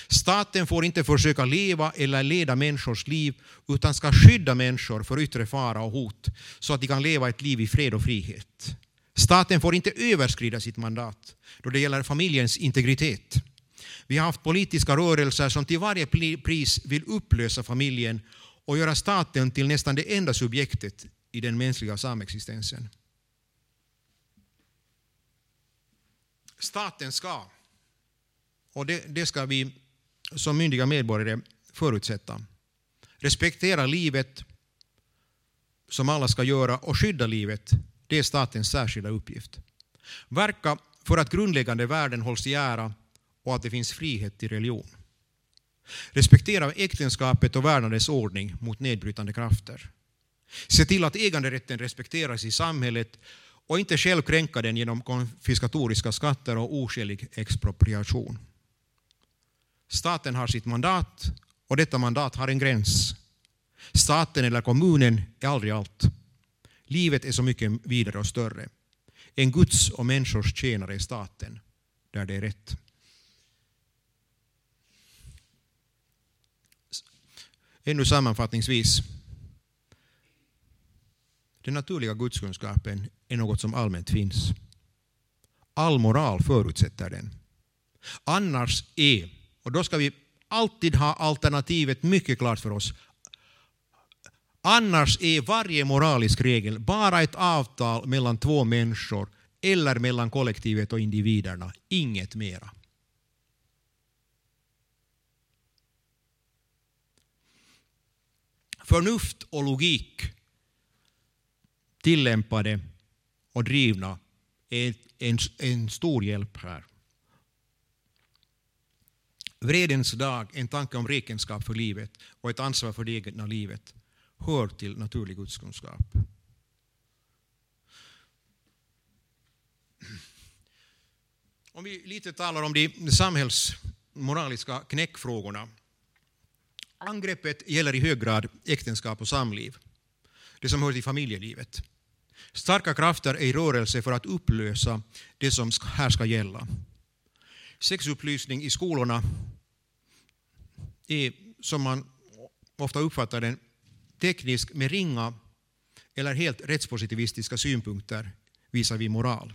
Staten får inte försöka leva eller leda människors liv utan ska skydda människor för yttre fara och hot så att de kan leva ett liv i fred och frihet. Staten får inte överskrida sitt mandat då det gäller familjens integritet. Vi har haft politiska rörelser som till varje pris vill upplösa familjen och göra staten till nästan det enda subjektet i den mänskliga samexistensen. Staten ska, och det, det ska vi som myndiga medborgare förutsätta, respektera livet som alla ska göra och skydda livet det är statens särskilda uppgift. Verka för att grundläggande värden hålls i ära och att det finns frihet till religion. Respektera äktenskapet och värna dess ordning mot nedbrytande krafter. Se till att äganderätten respekteras i samhället och inte själv kränka den genom konfiskatoriska skatter och oskälig expropriation. Staten har sitt mandat och detta mandat har en gräns. Staten eller kommunen är aldrig allt. Livet är så mycket vidare och större. En Guds och människors tjänare är staten, där det är rätt. Ännu sammanfattningsvis. Den naturliga gudskunskapen är något som allmänt finns. All moral förutsätter den. Annars är, och då ska vi alltid ha alternativet mycket klart för oss, Annars är varje moralisk regel bara ett avtal mellan två människor eller mellan kollektivet och individerna, inget mera. Förnuft och logik tillämpade och drivna är en, en stor hjälp här. Vredens dag, en tanke om räkenskap för livet och ett ansvar för det egna livet hör till naturlig gudskunskap. Om vi lite talar om de samhällsmoraliska knäckfrågorna. Angreppet gäller i hög grad äktenskap och samliv, det som hör till familjelivet. Starka krafter är i rörelse för att upplösa det som här ska gälla. Sexupplysning i skolorna är, som man ofta uppfattar den, teknisk med ringa eller helt rättspositivistiska synpunkter visar vi moral.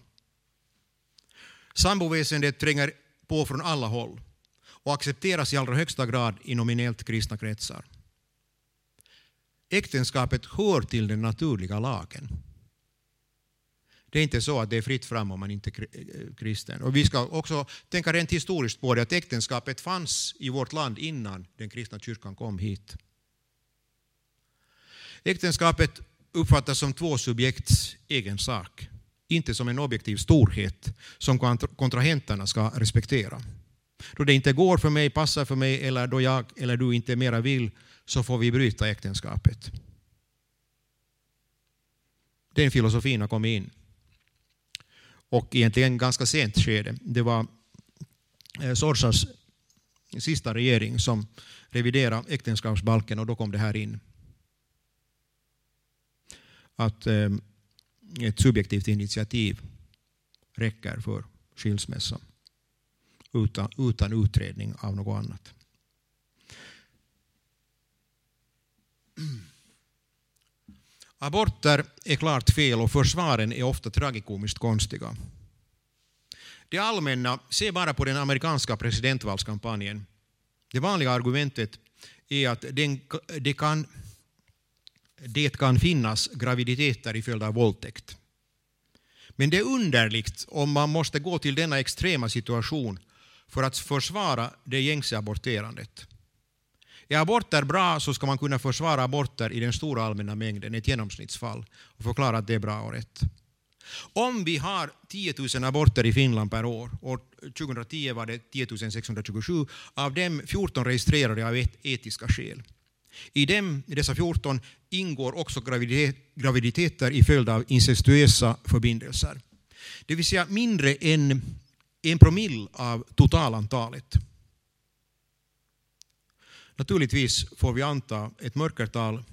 Samboväsendet tränger på från alla håll och accepteras i allra högsta grad i nominellt kristna kretsar. Äktenskapet hör till den naturliga lagen. Det är inte så att det är fritt fram om man inte är eh, kristen. Och vi ska också tänka rent historiskt på det, att äktenskapet fanns i vårt land innan den kristna kyrkan kom hit. Äktenskapet uppfattas som två subjekts egen sak, inte som en objektiv storhet som kontrahenterna ska respektera. Då det inte går för mig, passar för mig eller då jag eller du inte mera vill så får vi bryta äktenskapet. Den filosofin har kommit in. Och egentligen ganska sent skede. Det var eh, Sorsas sista regering som reviderade äktenskapsbalken och då kom det här in att eh, ett subjektivt initiativ räcker för skilsmässa utan, utan utredning av något annat. Aborter är klart fel och försvaren är ofta tragikomiskt konstiga. Det allmänna, se bara på den amerikanska presidentvalskampanjen. Det vanliga argumentet är att den, det kan det kan finnas graviditeter i följd av våldtäkt. Men det är underligt om man måste gå till denna extrema situation för att försvara det gängse aborterandet. Är aborter bra så ska man kunna försvara aborter i den stora allmänna mängden, ett genomsnittsfall, och förklara att det är bra och rätt. Om vi har 10 000 aborter i Finland per år, år 2010 var det 10 627, av dem 14 registrerade av etiska skäl. I, dem, I dessa 14 ingår också graviditeter i följd av incestuösa förbindelser. Det vill säga mindre än en promille av totalantalet. Naturligtvis får vi anta ett mörkertal,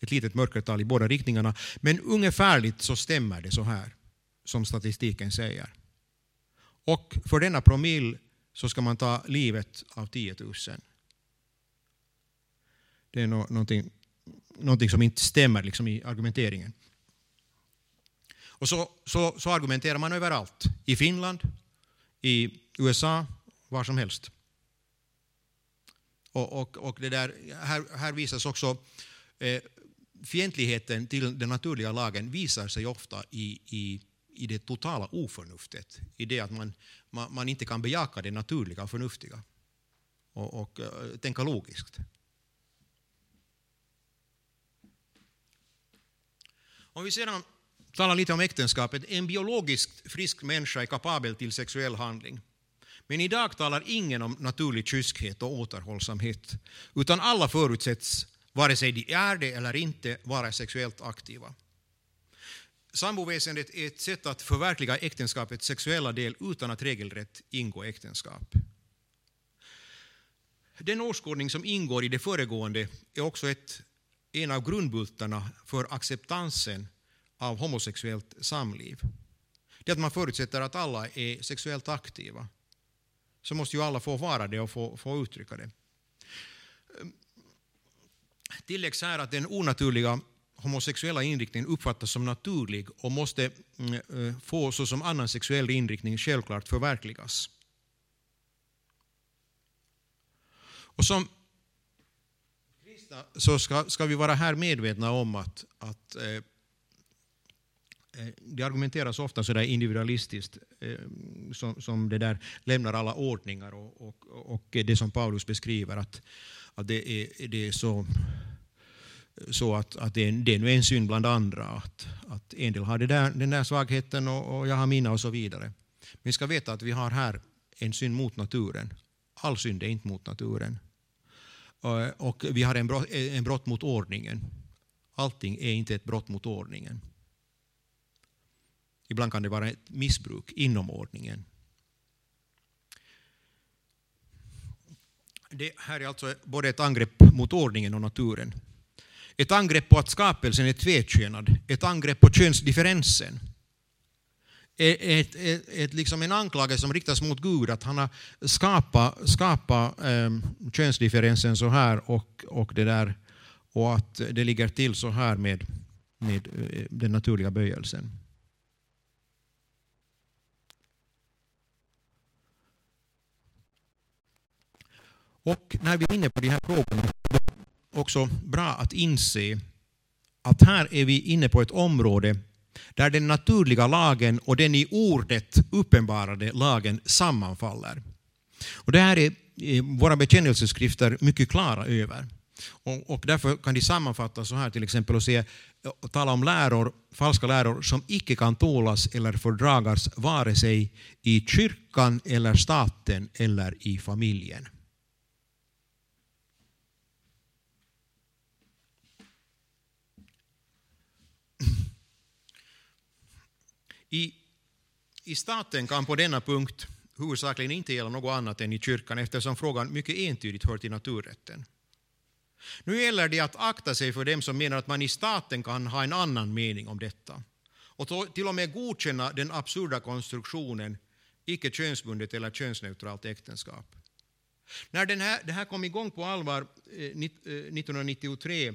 ett litet mörkertal i båda riktningarna, men ungefärligt så stämmer det så här som statistiken säger. Och för denna promille så ska man ta livet av 10 000. Det är någonting, någonting som inte stämmer liksom i argumenteringen. Och så, så, så argumenterar man överallt. I Finland, i USA, var som helst. Och, och, och det där, här, här visas också eh, fientligheten till den naturliga lagen visar sig ofta i, i i det totala oförnuftet, i det att man, man, man inte kan bejaka det naturliga och förnuftiga och, och eh, tänka logiskt. Om vi sedan talar lite om äktenskapet. En biologiskt frisk människa är kapabel till sexuell handling. Men idag talar ingen om naturlig kyskhet och återhållsamhet, utan alla förutsätts, vare sig de är det eller inte, vara sexuellt aktiva. Samboväsendet är ett sätt att förverkliga äktenskapets sexuella del utan att regelrätt ingå äktenskap. Den åskådning som ingår i det föregående är också ett, en av grundbultarna för acceptansen av homosexuellt samliv. Det är att man förutsätter att alla är sexuellt aktiva. Så måste ju alla få vara det och få, få uttrycka det. Tilläggs här att den onaturliga homosexuella inriktningen uppfattas som naturlig och måste mm, eh, få såsom annan sexuell inriktning självklart förverkligas. Och som kristna så ska, ska vi vara här medvetna om att, att eh, eh det argumenteras ofta så där individualistiskt, eh, som, som, det där lämnar alla ordningar och, och, och det som Paulus beskriver, att, att det, är, det är så, så att, att det, är, det är nu en synd bland andra, att, att en del har det där, den där svagheten och, och jag har mina och så vidare. Men vi ska veta att vi har här en synd mot naturen. All synd är inte mot naturen. Eh, och, vi har en brott, eh, en brott mot ordningen. Allting är inte ett brott mot ordningen. Ibland kan det vara ett missbruk inom ordningen. Det här är alltså både ett angrepp mot ordningen och naturen. Ett angrepp på att skapelsen är tvekönad, ett angrepp på könsdifferensen. Ett, ett, ett, liksom en anklagelse som riktas mot Gud, att han har skapat, skapat um, ehm, könsdifferensen så här och, och, det där, och att det ligger till så här med, med eh, den naturliga böjelsen. Och när vi är inne på de här frågorna är det också bra att inse att här är vi inne på ett område där den naturliga lagen och den i ordet uppenbarade lagen sammanfaller. Och det här är eh, våra bekännelseskrifter mycket klara över. Och, och, därför kan de sammanfattas så här till exempel och, se, och tala om läror, falska läror som icke kan tålas eller fördragas vare sig i kyrkan eller staten eller i familjen. I, i staten kan på denna punkt huvudsakligen inte gälla något annat än i kyrkan eftersom frågan mycket entydigt hör till naturrätten. Nu gäller det att akta sig för dem som menar att man i staten kan ha en annan mening om detta och till och med godkänna den absurda konstruktionen icke könsbundet eller könsneutralt äktenskap. När den här, det här kom igång på allvar eh, 1993 eh,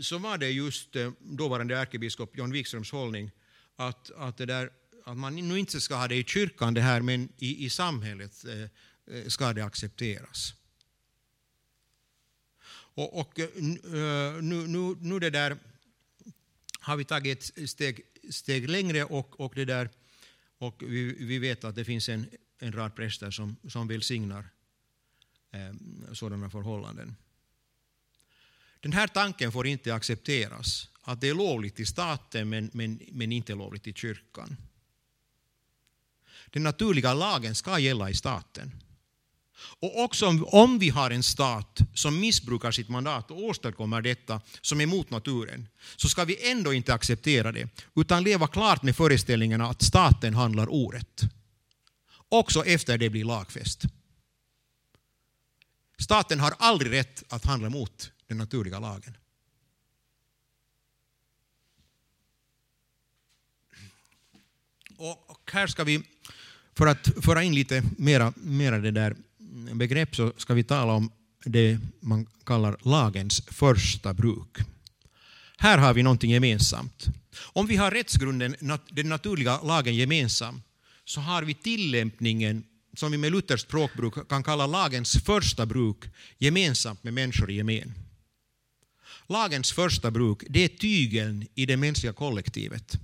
så var det just eh, dåvarande ärkebiskop John Wikströms hållning att, att, det där, att man nu inte ska ha det i kyrkan det här, men i, i samhället eh, eh ska det accepteras. Och, och eh, eh, nu, nu, nu det där har vi tagit ett steg, steg längre och, och, det där, och vi, vi vet att det finns en, en rad präster som, som välsignar eh, sådana förhållanden. Den här tanken får inte accepteras att det är lovligt i staten men, men, men inte lovligt i kyrkan. Den naturliga lagen ska gälla i staten. Och också om vi har en stat som missbrukar sitt mandat och åstadkommer detta som är emot naturen, så ska vi ändå inte acceptera det, utan leva klart med föreställningarna att staten handlar orätt. Också efter det blir lagfäst. Staten har aldrig rätt att handla mot den naturliga lagen. Och här ska vi, för att föra in lite mera, mera det där begrepp, så ska vi tala om det man kallar lagens första bruk. Här har vi någonting gemensamt. Om vi har rättsgrunden, den naturliga lagen gemensam, så har vi tillämpningen, som vi med Luthers språkbruk kan kalla lagens första bruk, gemensamt med människor i gemen. Lagens första bruk, det är tygeln i det mänskliga kollektivet.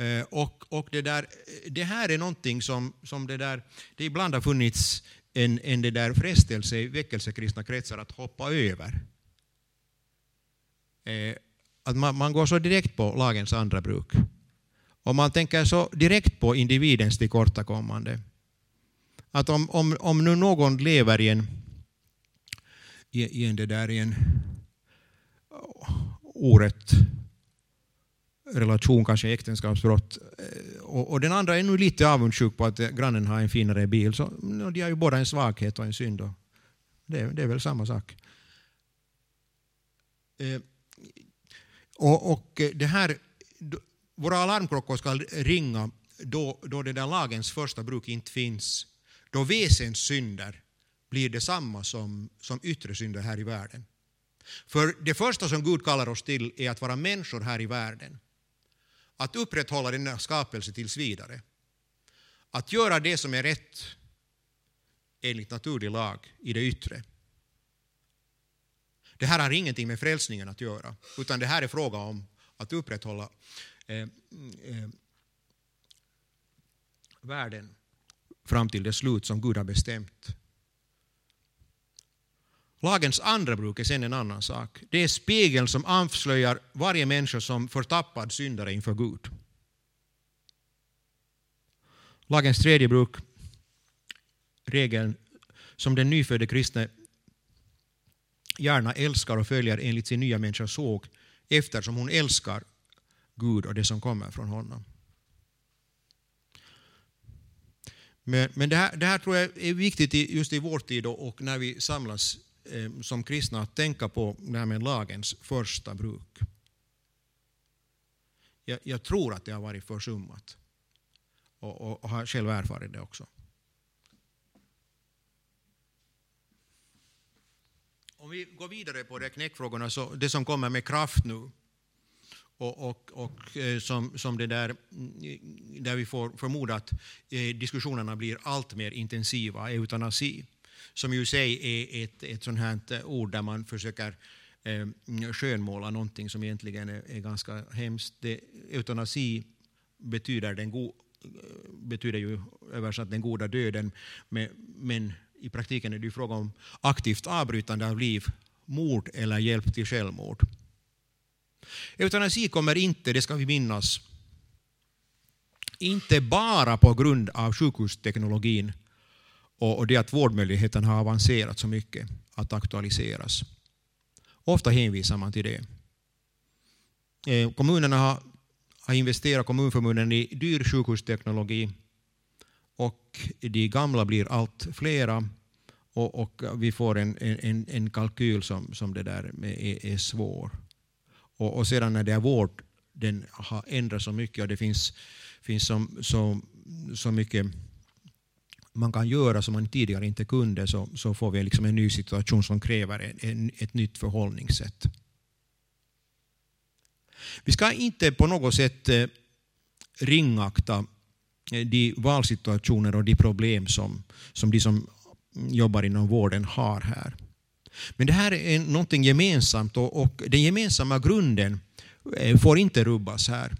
Eh, och, och det, där, eh, det här är någonting som, som det, där, det ibland har funnits en, en det där frestelse i väckelsekristna kretsar att hoppa över. Eh, att man, man går så direkt på lagens andra bruk. Och man tänker så direkt på individens tillkortakommande. Att om, om, om nu någon lever i en, i, i en, det där, i en oh, orätt relation, kanske äktenskapsbrott. Eh, och, och, den andra är nu lite avundsjuk på att eh, grannen har en finare bil. Så, de har ju båda en svaghet och en synd. Och det, det är väl samma sak. Eh, och, och, eh, det här, våra alarmklockor ska ringa då, då det där lagens första bruk inte finns. Då väsenssynder blir detsamma som, som yttre synder här i världen. För det första som Gud kallar oss till är att vara människor här i världen. Att upprätthålla denna skapelse tills vidare. Att göra det som är rätt enligt naturlig lag i det yttre. Det här har ingenting med frälsningen att göra, utan det här är fråga om att upprätthålla eh, eh, världen fram till det slut som Gud har bestämt. Lagens andra bruk är sen en annan sak. Det är spegeln som avslöjar varje människa som förtappad syndare inför Gud. Lagens tredje bruk, regeln som den nyfödde kristne gärna älskar och följer enligt sin nya människa såg eftersom hon älskar Gud och det som kommer från honom. Men, men det, här, det här tror jag är viktigt just i vår tid och när vi samlas eh, som kristna att tänka på det här med lagens första bruk. Jag, jag tror att det har varit försummat och, och, och har själv erfarit det också. Om vi går vidare på de knäckfrågorna, så det som kommer med kraft nu och, och, och eh, som, som det där, där vi får förmoda att eh, diskussionerna blir allt mer intensiva, eutanasi, som ju i sig är ett, ett sånt här ord där man försöker eh, skönmåla någonting som egentligen är, är ganska hemskt. Det, eutanasi betyder, den go, betyder ju översatt den goda döden, men, men i praktiken är det fråga om aktivt avbrytande av liv, mord eller hjälp till självmord. Eutanasi kommer inte, det ska vi minnas, inte bara på grund av sjukhusteknologin och det att vårdmöjligheten har avancerat så mycket att aktualiseras. Ofta hänvisar man till det. Eh, kommunerna har, har investerat, kommunförbunden, i dyr sjukhusteknologi och de gamla blir allt flera och, och vi får en, en, en kalkyl som, som det där är, är svår. Och, och sedan när det är vård, den har ändrats så mycket och det finns, finns så, så, så mycket man kan göra som man tidigare inte kunde så, så får vi liksom en ny situation som kräver en, en, ett nytt förhållningssätt. Vi ska inte på något sätt eh, ringakta eh, de valsituationer och de problem som, som de som jobbar inom vården har här. Men det här är någonting gemensamt och, och den gemensamma grunden eh, får inte rubbas här.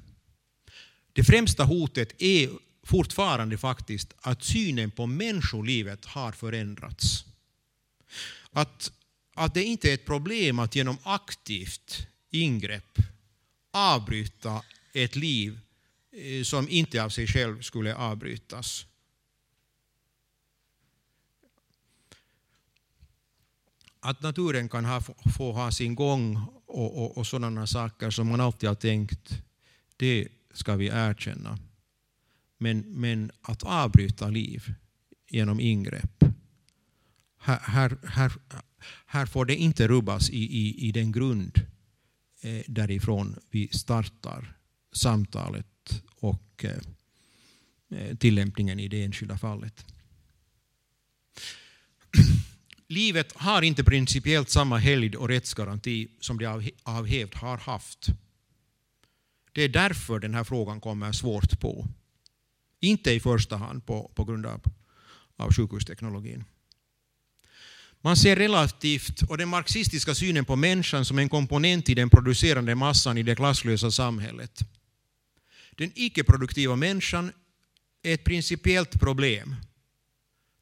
Det främsta hotet är fortfarande faktiskt att synen på människolivet har förändrats. Att, att det inte är ett problem att genom aktivt ingrepp avbryta ett liv eh, som inte av sig själv skulle avbrytas. Att naturen kan ha, få ha sin gång och, och, och sådana saker som man alltid har tänkt, det ska vi erkänna. Men, men att avbryta liv genom ingrepp, här, här, här, här får det inte rubbas i, i, i den grund eh, därifrån vi startar samtalet och eh, eh tillämpningen i det enskilda fallet. Livet har inte principiellt samma helgd och rättsgaranti som det av, av hävd har haft. Det är därför den här frågan kommer svårt på. Inte i första hand på, på grund av, av sjukhusteknologin. Man ser relativt, och den marxistiska synen på människan som en komponent i den producerande massan i det klasslösa samhället. Den icke-produktiva människan är ett principiellt problem,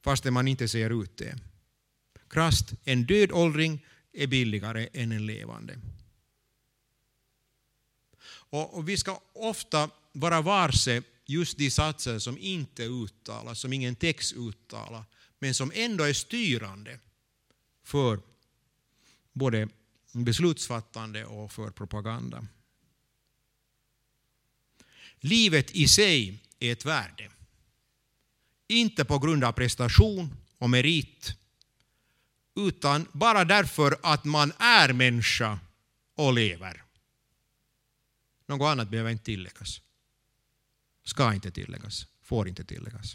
fastän man inte ser ut det. Krasst, en död åldring är billigare än en levande. Och, vi ska ofta vara varse just de satser som inte uttalas, som ingen text uttalar, men som ändå är styrande för både beslutsfattande och för propaganda. Livet i sig är ett värde. Inte på grund av prestation och merit, utan bara därför att man är människa och lever. Något annat behöver inte tilläggas. Ska inte tilläggas, får inte tilläggas.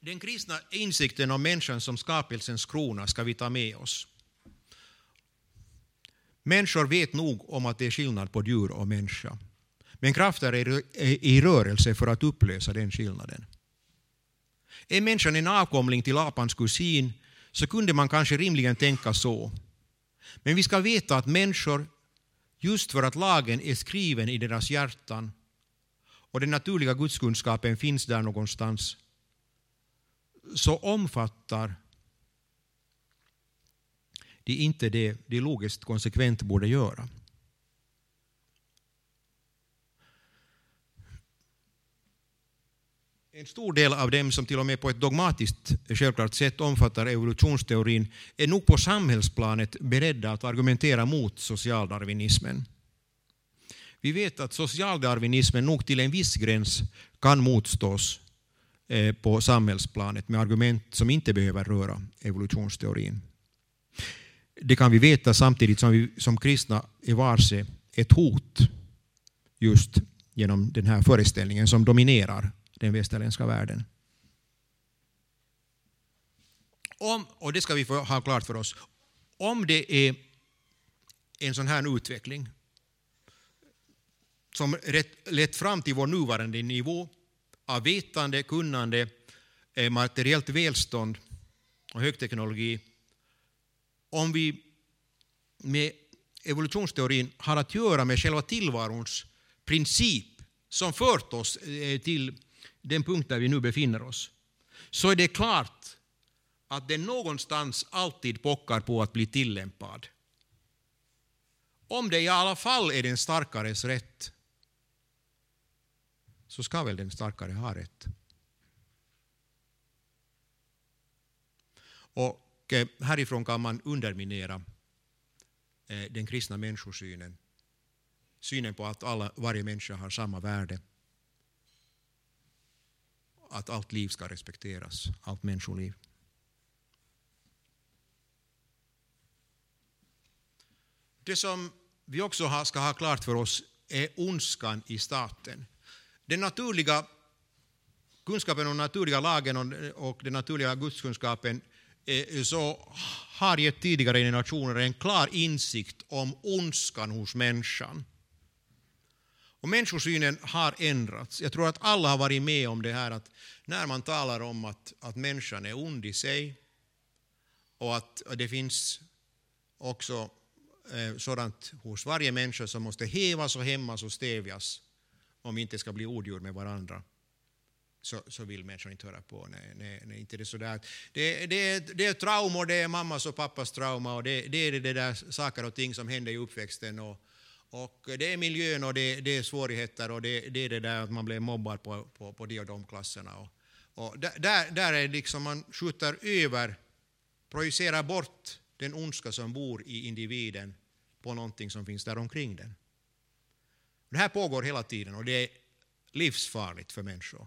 Den kristna insikten om människan som skapelsens krona ska vi ta med oss. Människor vet nog om att det är skillnad på djur och människa. Men krafter är i rörelse för att upplösa den skillnaden. Är människan en avkomling till apans kusin så kunde man kanske rimligen tänka så. Men vi ska veta att människor, just för att lagen är skriven i deras hjärtan och den naturliga gudskunskapen finns där någonstans, så omfattar de inte det de logiskt konsekvent borde göra. En stor del av dem som till och med på ett dogmatiskt självklart sätt omfattar evolutionsteorin är nog på samhällsplanet beredda att argumentera mot socialdarwinismen. Vi vet att socialdarwinismen nog till en viss gräns kan motstås eh, på samhällsplanet med argument som inte behöver röra evolutionsteorin. Det kan vi veta samtidigt som vi som kristna är varse ett hot just genom den här föreställningen som dominerar den västerländska världen. Om, och det ska vi få ha klart för oss, om det är en sån här utveckling som lett fram till vår nuvarande nivå av vetande, kunnande, eh, materiellt välstånd och högteknologi, om vi med evolutionsteorin har att göra med själva tillvarons princip som fört oss eh, till den punkt där vi nu befinner oss, så är det klart att den någonstans alltid pockar på att bli tillämpad. Om det i alla fall är den starkares rätt, så ska väl den starkare ha rätt. Och eh, härifrån kan man underminera eh, den kristna människosynen. Synen på att alla, varje människa har samma värde att allt liv ska respekteras, allt människoliv. Det som vi också ska ha klart för oss är ondskan i staten. Den naturliga kunskapen om naturliga lagen och den naturliga gudskunskapen eh, så har gett tidigare generationer en klar insikt om ondskan hos människan. Och människosynen har ändrats. Jag tror att alla har varit med om det här att när man talar om att, att människan är ond i sig och att det finns också eh, sådant hos varje människa som måste hävas och hämmas och stävjas om vi inte ska bli odjur med varandra. Så, så vill människan inte höra på. Nej, nej, nej inte det, sådär. Det, det, det är trauma, det är mammas och pappas trauma och det, det är det där saker och ting som händer i uppväxten. Och, och eh, det är miljön och det, det är svårigheter och det, det, är det där att man blir mobbad på, på, på de och de klasserna. Och, och där, där är liksom man skjuter över, projicerar bort den ondska som bor i individen på någonting som finns där omkring den. Det här pågår hela tiden och det är livsfarligt för människor.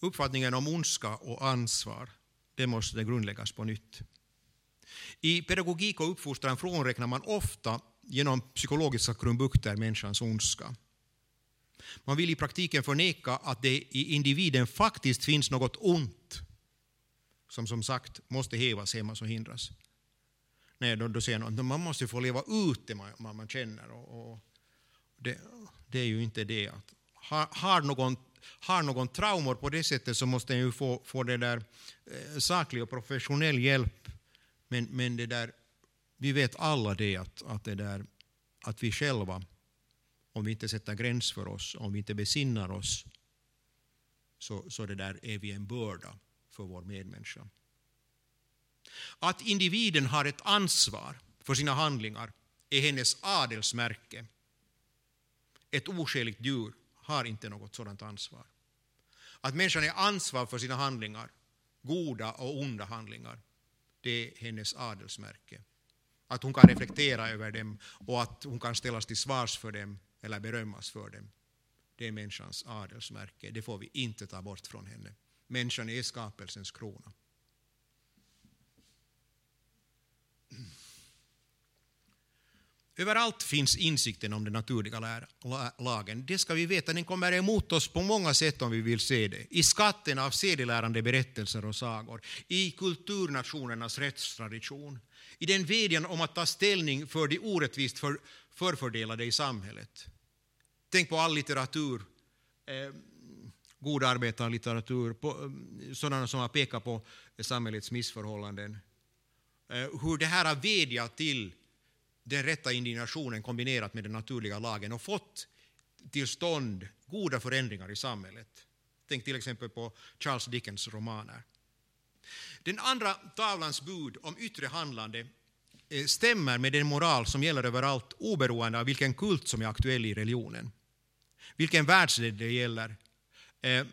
Uppfattningen om ondska och ansvar det måste grundläggas på nytt. I pedagogik och uppfostran frånräknar man ofta genom psykologiska krumbukter människans ondska. Man vill i praktiken förneka att det i individen faktiskt finns något ont som som sagt måste hävas, hämmas och hindras. Nej, då, då säger någon att man måste få leva ut det man, man, man känner. Och, och det, det, är ju inte det. Att, har, har någon har någon traumor på det sättet så måste den ju få, få det där eh, saklig och professionell hjälp. Men, men det där, vi vet alla det att, att, det där, att vi själva, om vi inte sätter gräns för oss, om vi inte besinnar oss, så, så det där är vi en börda för vår medmänniska. Att individen har ett ansvar för sina handlingar är hennes adelsmärke. Ett oskäligt djur har inte något sådant ansvar. Att människan är ansvar för sina handlingar, goda och onda handlingar, det är hennes adelsmärke. Att hon kan reflektera över dem och att hon kan ställas till svars för dem eller berömmas för dem. Det är människans adelsmärke. Det får vi inte ta bort från henne. Människan är skapelsens krona. Överallt finns insikten om den naturliga lagen. Det ska vi veta, den kommer emot oss på många sätt om vi vill se det. I skatten av sedelärande berättelser och sagor, i kulturnationernas rättstradition, i den vädjan om att ta ställning för de orättvist för, förfördelade i samhället. Tänk på all litteratur, eh, god arbetarlitteratur, på, eh, sådana som har pekat på samhällets missförhållanden. Eh, hur det här har vädjat till den rätta indignationen kombinerat med den naturliga lagen och fått till stånd goda förändringar i samhället. Tänk till exempel på Charles Dickens romaner. Den andra tavlans bud om yttre handlande eh, stämmer med den moral som gäller överallt oberoende av vilken kult som är aktuell i religionen. Vilken världsdel det gäller. Eh,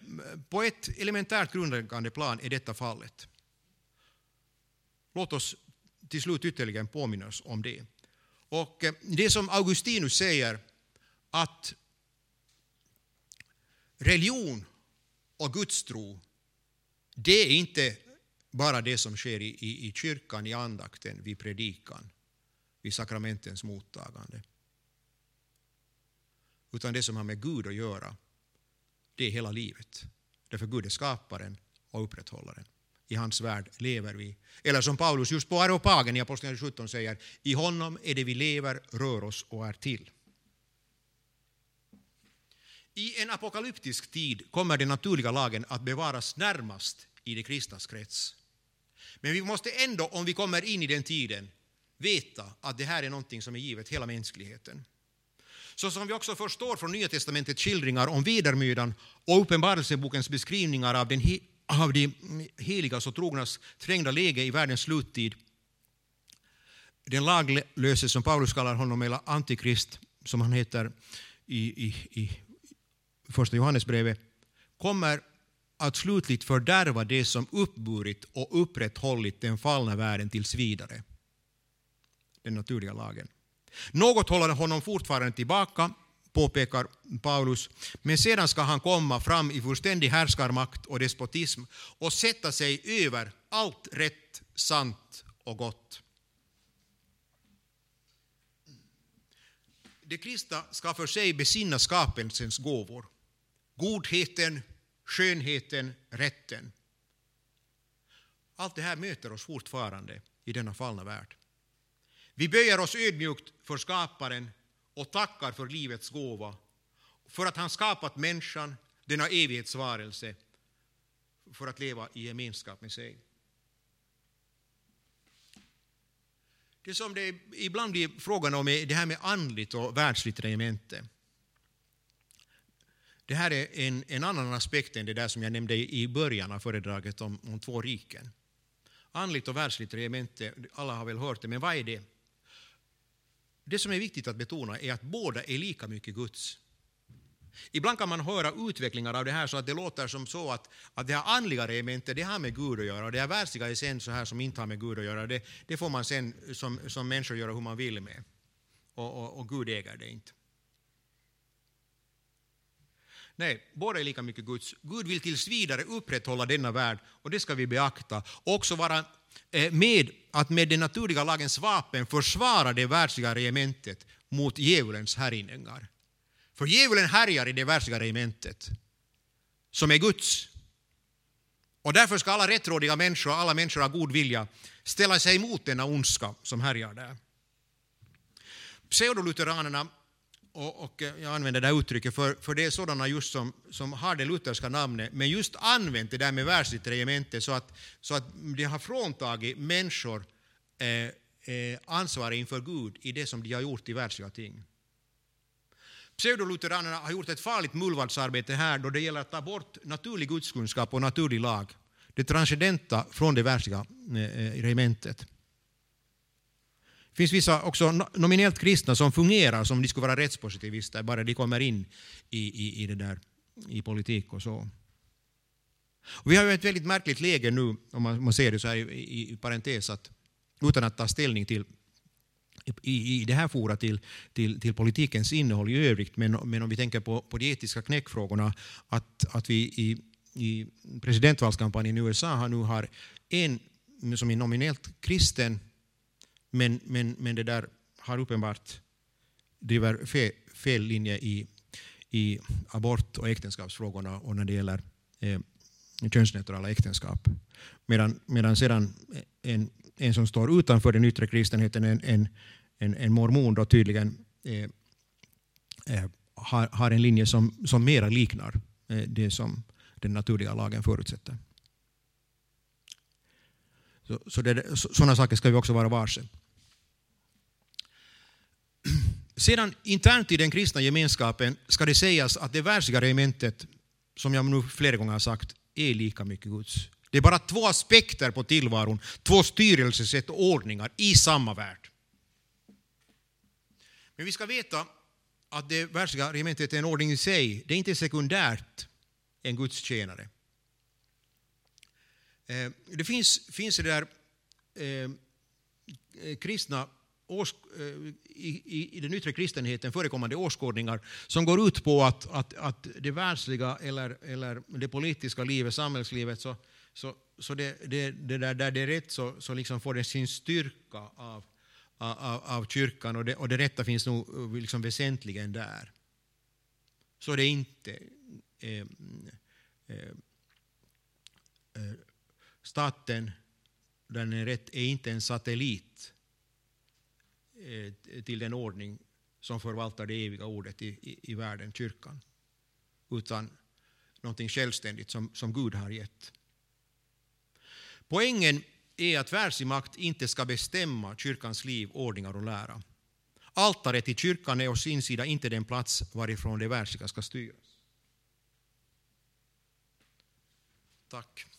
på ett elementärt grundläggande plan är detta fallet. Låt oss till slut ytterligare påminna oss om det. Och eh, det som Augustinus säger, att religion och gudstro, det är inte bara det som sker i, i, i kyrkan, i andakten, vid predikan, vid sakramentens mottagande. Utan det som har med Gud att göra, det är hela livet. Därför Gud är skaparen och upprätthållaren. I hans värld lever vi. Eller som Paulus just på Areopagen i Apostlagärningarna 17 säger, i honom är det vi lever, rör oss och är till. I en apokalyptisk tid kommer den naturliga lagen att bevaras närmast i de kristnas krets. Men vi måste ändå, om vi kommer in i den tiden, veta att det här är någonting som är givet hela mänskligheten. Så som vi också förstår från Nya testamentets skildringar om vedermödan och Uppenbarelsebokens beskrivningar av den av de heligas och trognas trängda läge i världens sluttid. Den laglöse, som Paulus kallar honom, eller antikrist, som han heter i, i, i första Johannesbrevet, kommer att slutligt fördärva det som uppburit och upprätthållit den fallna världen tills vidare. Den naturliga lagen. Något håller honom fortfarande tillbaka, påpekar Paulus. Men sedan ska han komma fram i fullständig härskarmakt och despotism och sätta sig över allt rätt, sant och gott. De kristna ska för sig besinna skapelsens gåvor. Godheten, skönheten, rätten. Allt det här möter oss fortfarande i denna fallna värld. Vi böjer oss ödmjukt för skaparen och tackar för livets gåva, för att han skapat människan, denna evighetsvarelse, för att leva i gemenskap med sig. Det som det ibland blir frågan om är det här med andligt och världsligt regemente. Det här är en, en annan aspekt än det där som jag nämnde i början av föredraget om, om två riken. Andligt och världsligt regemente, alla har väl hört det, men vad är det? Det som är viktigt att betona är att båda är lika mycket Guds. Ibland kan man höra utvecklingar av det här så att det låter som så att, att det här andliga regementet det har med Gud att göra och det här världsliga är sen så här som inte har med Gud att göra. Det, det får man sen som, som människor göra hur man vill med. Och, och, och Gud äger det inte. Nej, båda är lika mycket Guds. Gud vill tills vidare upprätthålla denna värld och det ska vi beakta. Och också vara eh, med att med den naturliga lagens vapen försvara det världsliga regementet mot djävulens härjningar. För djävulen härjar i det världsliga regementet, som är Guds. Och därför ska alla rättrådiga människor, alla människor av god vilja, ställa sig emot denna ondska som härjar där. Pseudolutheranerna och, och eh, jag använder det här uttrycket för, för det är sådana just som, som har det lutherska namnet, men just använt det där med världsligt regemente så att, så att det har fråntagit människor eh, eh, ansvar inför Gud i det som de har gjort i världsliga ting. Pseudolutheranerna har gjort ett farligt mullvadsarbete här då det gäller att ta bort naturlig gudskunskap och naturlig lag, det transcendenta från det världsliga eh, eh regementet. Det finns vissa också nominellt kristna som fungerar som de skulle vara rättspositivister, bara de kommer in i, i, i, det där, i politik och så. Och vi har ju ett väldigt märkligt läge nu, om man, man ser det så här i, i, i parentes, att, utan att ta ställning till i, i det här forat till, till, till politikens innehåll i övrigt, men, men om vi tänker på, på de etiska knäckfrågorna, att, att vi i, i presidentvalskampanjen i USA har nu har en som är nominellt kristen, men, men, men det där har uppenbart driver fel, fel linje i, i abort och äktenskapsfrågorna och när det gäller eh, könsneutrala äktenskap. Medan, medan sedan en, en som står utanför den yttre kristenheten, en, en, en, en mormon, då tydligen eh, eh, har, har en linje som, som mera liknar eh, det som den naturliga lagen förutsätter. Så, så det, sådana saker ska vi också vara varse. Sedan internt i den kristna gemenskapen ska det sägas att det världsliga regementet, som jag nu flera gånger har sagt, är lika mycket Guds. Det är bara två aspekter på tillvaron, två styrelsesätt och ordningar i samma värld. Men vi ska veta att det världsliga regementet är en ordning i sig. Det är inte sekundärt en Guds tjänare. Eh, det finns, finns det där eh, kristna års, eh, i, i, i, den yttre kristenheten förekommande åskådningar som går ut på att, att, att det världsliga eller, eller det politiska livet, samhällslivet, så, så, så det, det, det där, där det är rätt så, så liksom får det sin styrka av, av, av kyrkan och det, och det rätta finns nog eh, liksom väsentligen där. Så det är inte eh, eh, eh, staten, den är rätt, är inte en satellit Eh, till den ordning som förvaltar det eviga ordet i, i, i världen, kyrkan, utan någonting självständigt som, som Gud har gett. Poängen är att världslig makt inte ska bestämma kyrkans liv, ordningar och lära. Altaret i kyrkan är å sin sida inte den plats varifrån det världsliga ska styras. Tack.